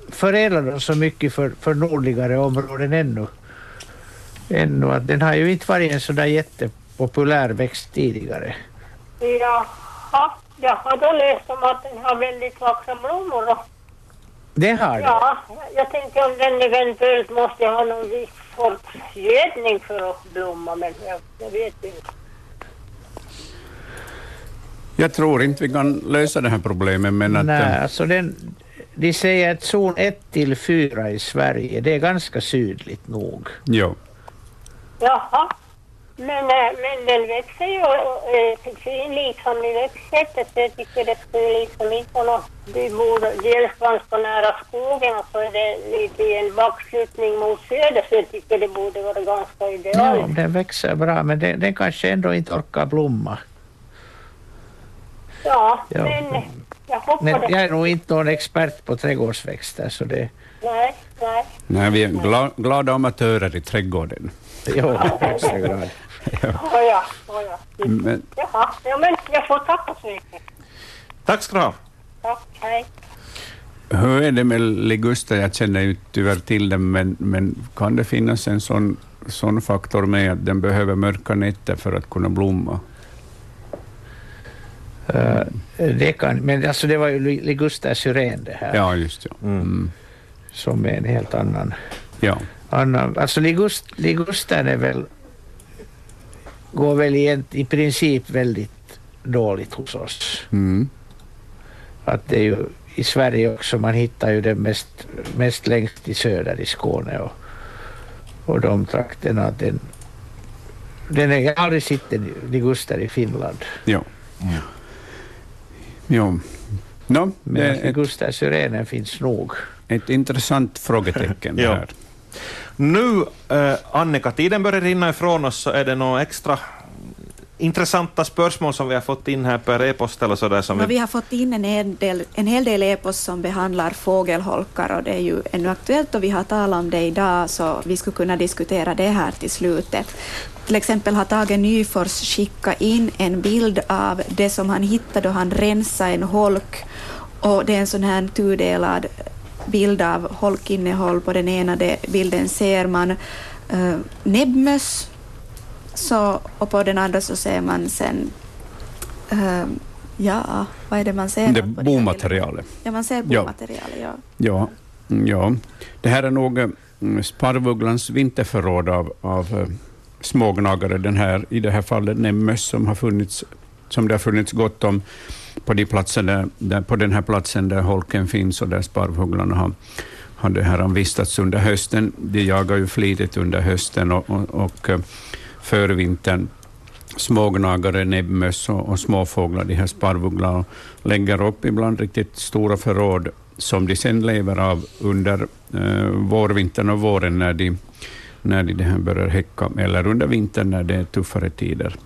förädlat den så mycket för, för nordligare områden ännu. ännu. Att den har ju inte varit en sådär jättepopulär växt tidigare. Jaha, jag har då läst om att den har väldigt vackra blommor. Och, Det har den. ja, jag tänkte om den eventuellt måste ha någon viss sorts gödning för att blomma men jag, jag vet inte. Jag tror inte vi kan lösa det här problemet, men att... Nej, eh, alltså den, de säger att zon 1 till 4 i Sverige, det är ganska sydligt nog. Ja. Jaha. Men, äh, men den växer ju äh, fin liksom i växtsättet. Jag tycker det skulle liksom inte vara något. Vi bor dels ganska nära skogen och så är det lite i en backslutning mot söder så jag tycker det borde vara ganska Ja, idealiskt. den växer bra, men den, den kanske ändå inte orkar blomma. Ja, Ja. men jag hoppas Men jag är nog inte någon expert på trädgårdsväxter, så det... Nej, nej. Nej, vi är gla, glada amatörer i trädgården. Jo, i högsta grad. Ja, oh, ja. Men, Jaha, ja, men jag får tacka så mycket. Tack ska du ha. Tack, hej. hur är det med liguster? Jag känner ju tyvärr till den, men, men kan det finnas en sån, sån faktor med att den behöver mörka nätter för att kunna blomma? Eh, det kan, men alltså det var ju li- liguster syren det här, Ja, just ja. Mm. som är en helt annan... Ja. annan alltså ligust, ligustern är väl... går väl i, princip väldigt dåligt hos oss. Mm. Att det är ju i Sverige också, man hittar ju det mest, mest längst i söder i Skåne och, och de trakterna. Den, den är, jag har aldrig sett en liguster i Finland. Ja. Ja. No, Men ligustersyrenen finns nog. ett intressant frågetecken Ja. här. Nu, eh, Annika, tiden börjar rinna ifrån oss, så är det några extra intressanta spörsmål som vi har fått in här per e-post eller sådär som vi... vi har fått in en hel del, en hel del e-post som behandlar fågelholkar och det är ju ännu aktuellt och vi har talat om det idag så vi skulle kunna diskutera det här till slutet. Till exempel har Tage Nyfors skickat in en bild av det som han hittade då han rensade en holk och det är en sån här tudelad bild av holkinnehåll. På den ena de- bilden ser man uh, näbbmöss så, och på den andra så ser man sen eh, Ja, vad är det man ser? Det bomaterialet. Ja, man ser bomaterialet, ja. Ja, ja. Det här är nog mm, sparvugglans vinterförråd av, av eh, smågnagare. Den här, I det här fallet näbbmöss som, har funnits, som det har funnits gott om på, de platser där, där, på den här platsen där holken finns och där sparvugglarna har, har det här vistats under hösten. De jagar ju flitigt under hösten och, och, och eh, vintern smågnagare, näbbmöss och, och småfåglar, de här sparvugglarna, lägger upp ibland riktigt stora förråd som de sen lever av under eh, vårvintern och våren när de, när de det här börjar häcka, eller under vintern när det är tuffare tider.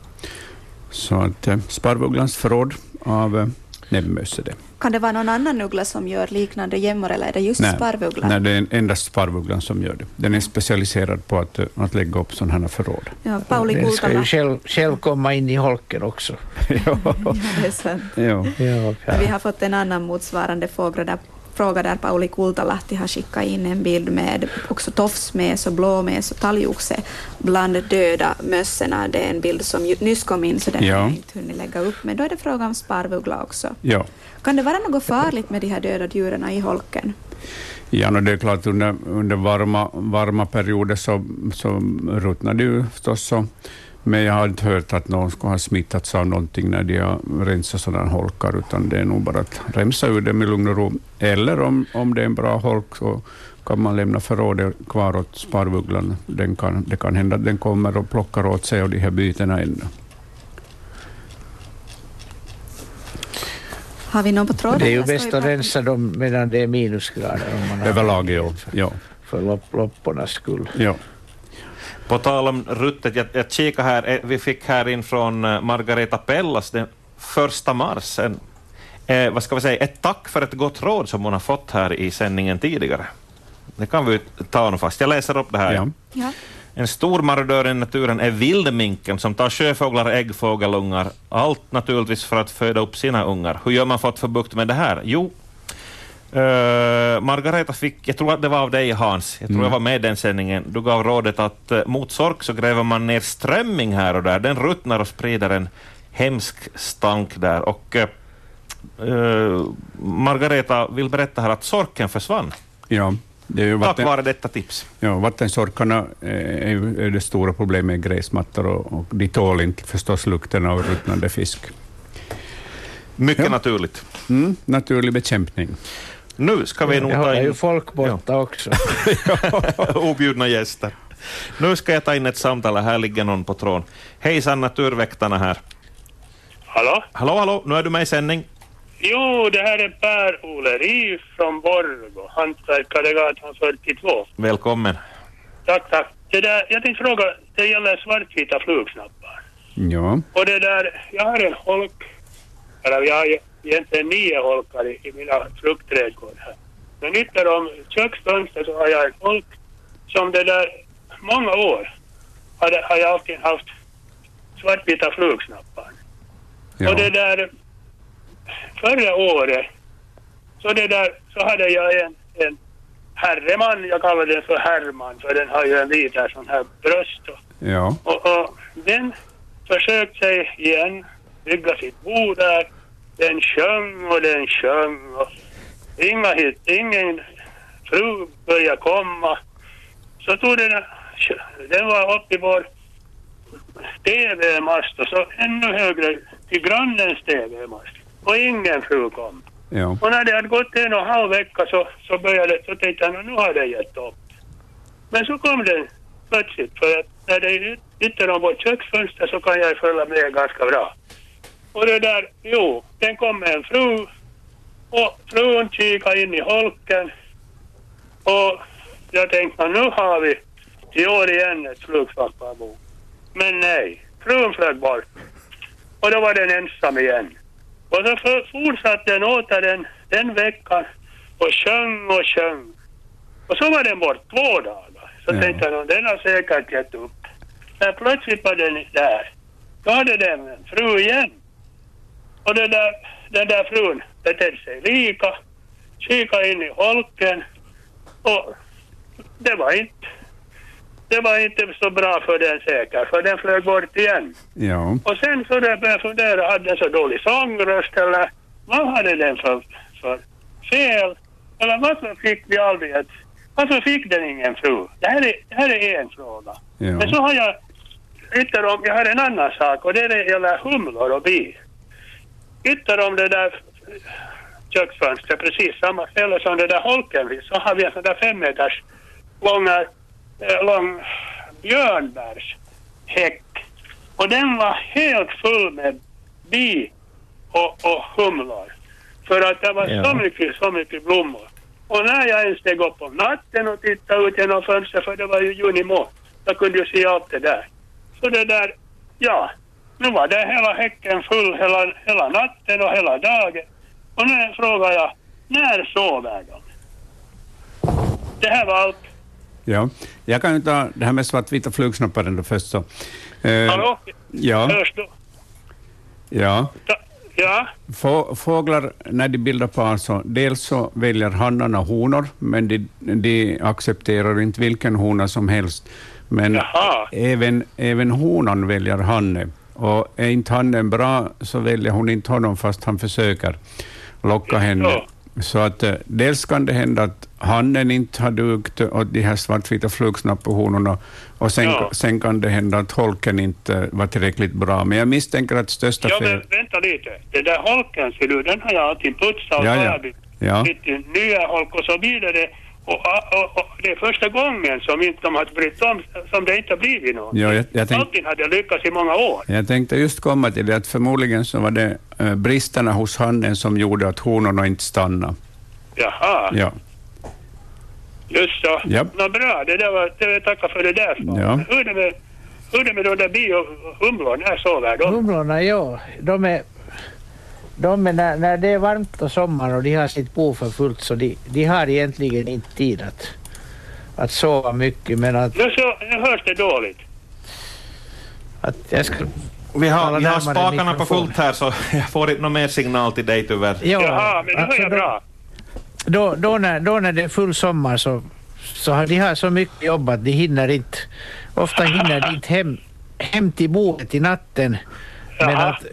Så att eh, sparvugglans förråd av eh, näbbmöss är det. Kan det vara någon annan uggla som gör liknande gömmor eller är det just sparvugglan? nej, det är endast sparvugglan som gör det. Den är specialiserad på att, att lägga upp sådana här förråd. Ja, Pauli Den ska ju själv, själv komma in i holken också. ja. Ja, det är sant. ja. Ja, Vi har fått en annan motsvarande fråga där, fråga där Pauli Kultalahti har skickat in en bild med också tofsmes och blåmes och talgoxe bland döda mössorna. Det är en bild som nyss kom in så den Ja. har jag inte hunnit lägga upp. Men då är det fråga om sparvuggla också. ja. Kan det vara något farligt med de här döda djuren i holken? Ja, no, det är klart under, under varma, varma perioder så, så ruttnar det ju förstås. Så. Men jag har inte hört att någon skulle ha smittats av någonting när de har rensat sådana holkar, utan det är nog bara att rensa ur dem i lugn och ro. Eller om, om det är en bra holk så kan man lämna förrådet kvar åt sparvugglan. Den kan, det kan hända att den kommer och plockar åt sig av de här bytena ännu. Har vi någon på tråden? Det är ju bäst att rensa dem medan det är minusgrader. Överlag, ja. ja. För lopp, loppornas skull. ja. På tal om ruttet, jag, jag kikar här, eh, vi fick här in från eh, Margareta Pellas den första mars, en, eh, vad ska vi säga, ett tack för ett gott råd som hon har fått här i sändningen tidigare. Det kan vi ta nu fast. Jag läser upp det här. Ja. Ja. En stor marodör i naturen är vildminken som tar sjöfåglar, äggfågelungar, allt naturligtvis för att föda upp sina ungar. Hur gör man för att få bukt med det här? Jo, eh, Margareta fick, jag tror att det var av dig Hans, jag tror Mm. jag var med i den sändningen, du gav rådet att uh, mot sork så gräver man ner strömming här och där, den ruttnar och sprider en hemsk stank där. Och eh, Margareta vill berätta här att sorken försvann ja. Det ju tack vatten, vare detta tips. Ja, vattensorkarna är, är det stora problemet med gräsmattor och, och de tål inte förstås lukten av ruttnande fisk. Mycket Ja. naturligt. Mm, naturlig bekämpning. Nu ska vi nog ta in ju folk borta också. objudna gäster. Nu ska jag ta in ett samtal. Här ligger någon på tråden. Hejsan, Naturväktarna här. Hallå? Hallå, hallå, nu är du med i sändning. Jo, det här är Per-Ole Ri från Borgå, Hantverkaregatan 42. Välkommen. Tack, tack. Det där, jag tänkte fråga, det gäller svartvita flugsnappar. Ja, Och det där, jag har en holk, eller jag har egentligen nio holkar i, i mina fruktträdgårdar här. Men ytter om köksfönstret så har jag en holk som det där, många år har, har jag alltid haft svartvita flugsnappar. ja. Och det där, förra året, så det där, så hade jag en, en herreman, jag kallar den för Herman, för den har ju en liten sån här bröst. Och, ja. och, och den försökte sig igen bygga sitt bo där. Den sjöng och den sjöng och inga hit, ingen fru började komma. Så tog den, den var uppe i vår TV-mast och så ännu högre till grannens TV-mast. Och ingen fru kom. ja. Och när det hade gått en och en halv vecka så, så började så tänkte jag nu har det gett upp. Men så kom den plötsligt för att när det är ytter om vårt köksfönster så kan jag följa med ganska bra. Och det där, jo, den kom med en fru och frun kikade in i holken och jag tänkte nu har vi i år igen ett flugsvamparbo. Men nej, frun flög bort och då var den ensam igen. Och så fortsatte den åter den, den veckan och sjöng och sjöng. Och så var den bort två dagar. Så Ja. tänkte jag, den har säkert gett upp. Men plötsligt var den där. Då hade den en fru igen. Och den där, den där frun betedde sig lika. Kikade in i holken. Och det var inte, det var inte så bra för den säkert, för den flög bort igen. ja. Och sen så där började jag fundera, hade den så dålig sångröst eller vad hade den för, för fel? Eller varför fick vi aldrig ett, varför fick den ingen fru? Det här är, det här är en fråga. Men ja. så har jag ytter om, jag har en annan sak och det är det gäller humlor och bi. Ytter om det där köksfönstret, precis samma ställe som det där holken vid, så har vi en sån där fem meters långa, eh, lång björnbärshäck. Och den var helt full med bi och, och humlor. För att det var Ja. så mycket, så mycket blommor. Och när jag ens steg upp på natten och tittade ut genom fönstret, för det var ju juni månad, jag kunde ju se allt det där. Så det där, ja, nu var det hela häcken full hela, hela natten och hela dagen. Och nu frågar jag, när sover de? Det här var allt. Ja, jag kan ju ta det här med svartvita flugsnoppar ändå först. Så. Eh, Hallå? Ja, Hörs du? ja. Ja? Få, fåglar, när de bildar par, så dels så väljer hannarna honor, men de, de accepterar inte vilken hona som helst. Men även, även honan väljer hanne. Och är inte hannen bra så väljer hon inte honom fast han försöker locka henne. Så att eh, dels kan det hända att hannen inte har dugt åt de här svartvita flugsnappehonorna och sen, Ja. sen kan det hända att holken inte var tillräckligt bra. Men jag misstänker att största Ja, fel... men vänta lite. Den där holken, ser du, den har jag alltid putsat och Ja, ja. Ja. nya holk och så vidare. Och, och, och det är första gången som inte de har brytt om, som det inte har blivit något. Ja, jag, jag, tänk, Allting hade lyckats i många år. jag tänkte just komma till det att förmodligen så var det eh, bristerna hos hannen som gjorde att honorna inte stannade. Jaha, Ja. just så. Japp. Nå bra, det där var, det, tackar för det där. Ja. Hur är det med, hur är det med de där biohumlorna? När sover de? Humlorna, ja, de är, de är när, när det är varmt och sommar och de har sitt bo för fullt så de, de har egentligen inte tid att, att sova mycket men att, Nu, så, nu hörs det dåligt. att jag ska Vi har, vi har spakarna på fullt här så jag får inte någon mer signal till dig tyvärr. Ja, Jaha, men nu hör jag bra. Då, då, när, då när det är full sommar så, så har de har så mycket jobb att de hinner inte, ofta hinner de inte hem, hem till bordet i natten. Men Jaha. att,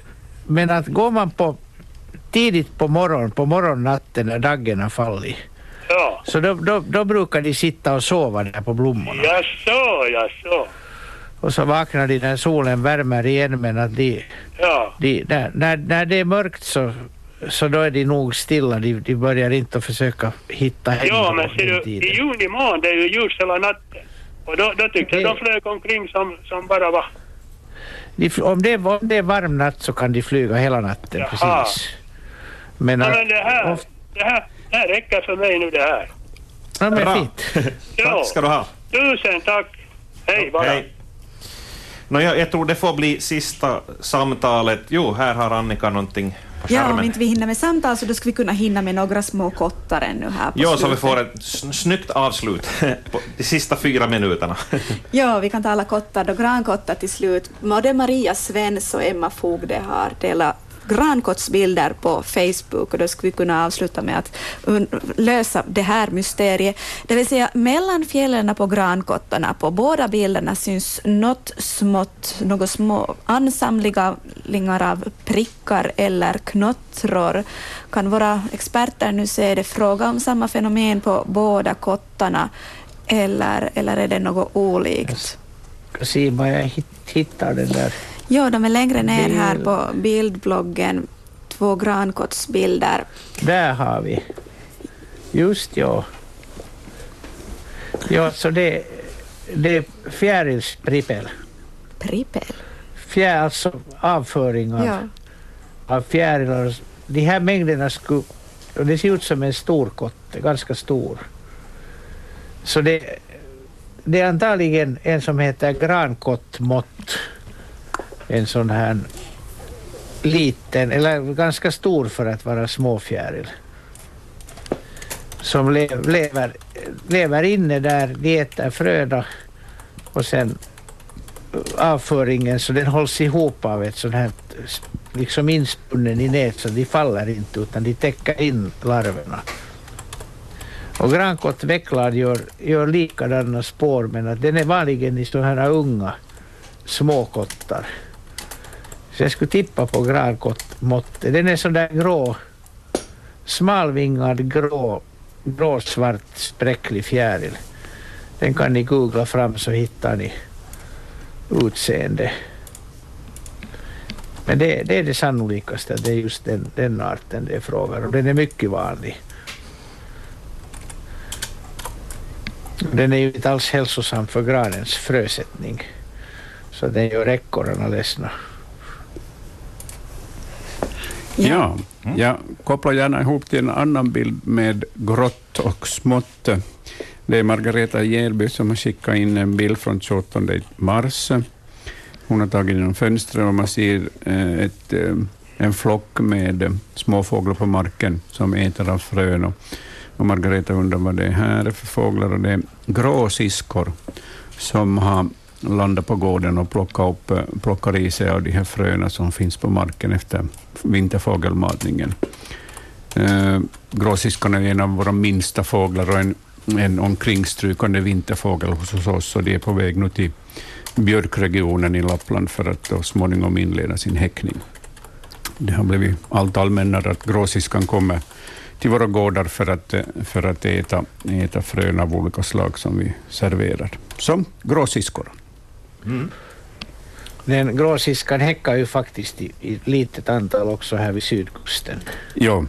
men att går man på tidigt på morgonen, på morgonnatten när dagen har fallit, Ja. så då, då, då brukar de sitta och sova där på blommorna. Jaså, jaså. Och så vaknar de när solen värmer igen men att de, Ja. de när, när, när det är mörkt så, så då är de nog stilla. De, de börjar inte att försöka hitta hem Ja, men ser du, i juni månad det är ju ljus hela natten. Och då, då tyckte jag de flög omkring som, som bara var. De, om, det, är- om det är varm natt så kan de flyga hela natten Jaha. precis. Men, Ja, men det här, det här, det här räcker för mig nu det här. ja, men Bra. fint. Ja. Tack ska du ha. Tusen tack. Hej bara. Hej. Nå, jag, jag tror det får bli sista samtalet. Jo, här har Annika någonting Ja, om inte vi hinner med samtal så då ska vi kunna hinna med några små kottar ännu här på Jo, så vi slutet. får ett sn- snyggt avslut på de sista fyra minuterna. Ja, vi kan ta alla kottar då. Grankottar till slut. Både Maria Svens och Emma Fogde har delat grankottsbilder på Facebook och då skulle vi kunna avsluta med att lösa det här mysteriet. Det vill säga mellan fjällen på grankottarna på båda bilderna syns något smått, något små ansamlingar av prickar eller knottror. Kan våra experter nu se det fråga om samma fenomen på båda kottarna eller, eller är det något olikt? Jag ska se vad jag hittar den där. Ja, de är längre ner här Bild. på bildbloggen. Två grankottsbilder. Där har vi. Just ja. Ja, så det, det är fjärilsprippel. Prippel? Fjär, alltså avföring av, Ja. av fjärilar. De här mängderna skulle... Och det ser ut som en stor kotte, ganska stor. Så det, det är antagligen en som heter grankottmått. En sån här liten, eller ganska stor för att vara småfjäril. Som le, lever, lever inne där, de äter fröda och sen avföringen så den hålls ihop av ett sånt här liksom inspunnen i nät så de faller inte utan de täcker in larverna. Och grankott vecklad gör, gör likadana spår men att den är vanligen i sådana här unga småkottar. Så jag skulle tippa på grankottmåttet. Den är sådär grå, smalvingad grå, gråsvart spräcklig fjäril. Den kan ni googla fram så hittar ni utseende. Men det, det är det sannolikaste, att det är just den, den arten det är frågan om. Den är mycket vanlig. Den är ju inte alls hälsosam för granens frösättning. Så den gör ekorrarna ledsna. Ja, jag kopplar gärna ihop till en annan bild med grått och smått. Det är Margareta Järby som har skickat in en bild från 28 mars. Hon har tagit genom fönstret och man ser eh, ett, eh, en flock med småfåglar på marken som äter av frön. Och, och Margareta undrar vad det här är för fåglar. Och det är gråsiskor som har landa på gården och plocka upp, eh, plocka i sig av de här fröna som finns på marken efter vinterfågelmatningen. Eh, gråsiskorna är en av våra minsta fåglar och en, en omkringstrykande vinterfågel hos oss så de är på väg nu till björkregionen i Lappland för att då småningom inleda sin häckning. Det har blivit allt allmännare att gråsiskan kommer till våra gårdar för att, eh, för att äta, äta frön av olika slag som vi serverar. Som gråsiskor. Mm. Den gråsiskan häckar ju faktiskt i, i litet antal också här vid sydkusten. Ja.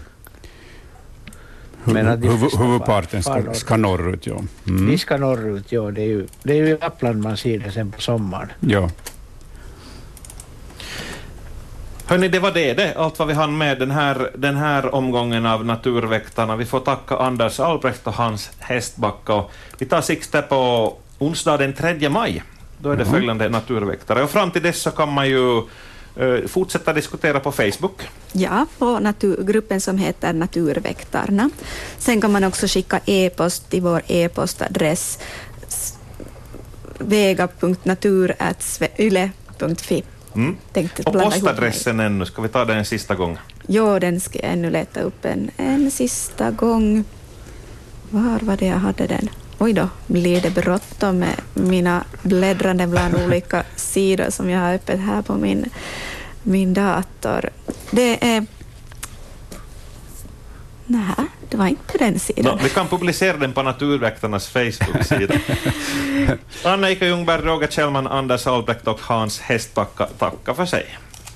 Men att de Huv, flesta huvudparten ska, ska norrut, ja. Mm. De ska norrut, ja. Det är ju, det är ju i Lappland man ser det sen på sommaren. ja. Hörni, det var det, det. Allt vad vi hann med den här, den här omgången av Naturväktarna. Vi får tacka Anders Albrecht och Hans Hästbacka. Vi tar sikte på onsdag den 3 maj. Då är det Mhm. följande Naturväktare. Och fram till dess så kan man ju eh, fortsätta diskutera på Facebook. Ja, på natur, gruppen som heter Naturväktarna. Sen kan man också skicka e-post till vår e-postadress vega.natur.yle.fi. Mm. Och postadressen ännu, ska vi ta den en sista gång? Jo, den ska jag ännu leta upp en, en sista gång. Var var det jag hade den? Oj då, blir det bråttom med mina bläddrande bland olika sidor som jag har öppet här på min, min dator. Det är... Nej, det var inte den sidan. Nå, vi kan publicera den på Naturväktarnas Facebook-sida. Anna Ika Ljungberg, Roger Kjellman, Anders Albrecht och Hans Hästbacka tackar för sig.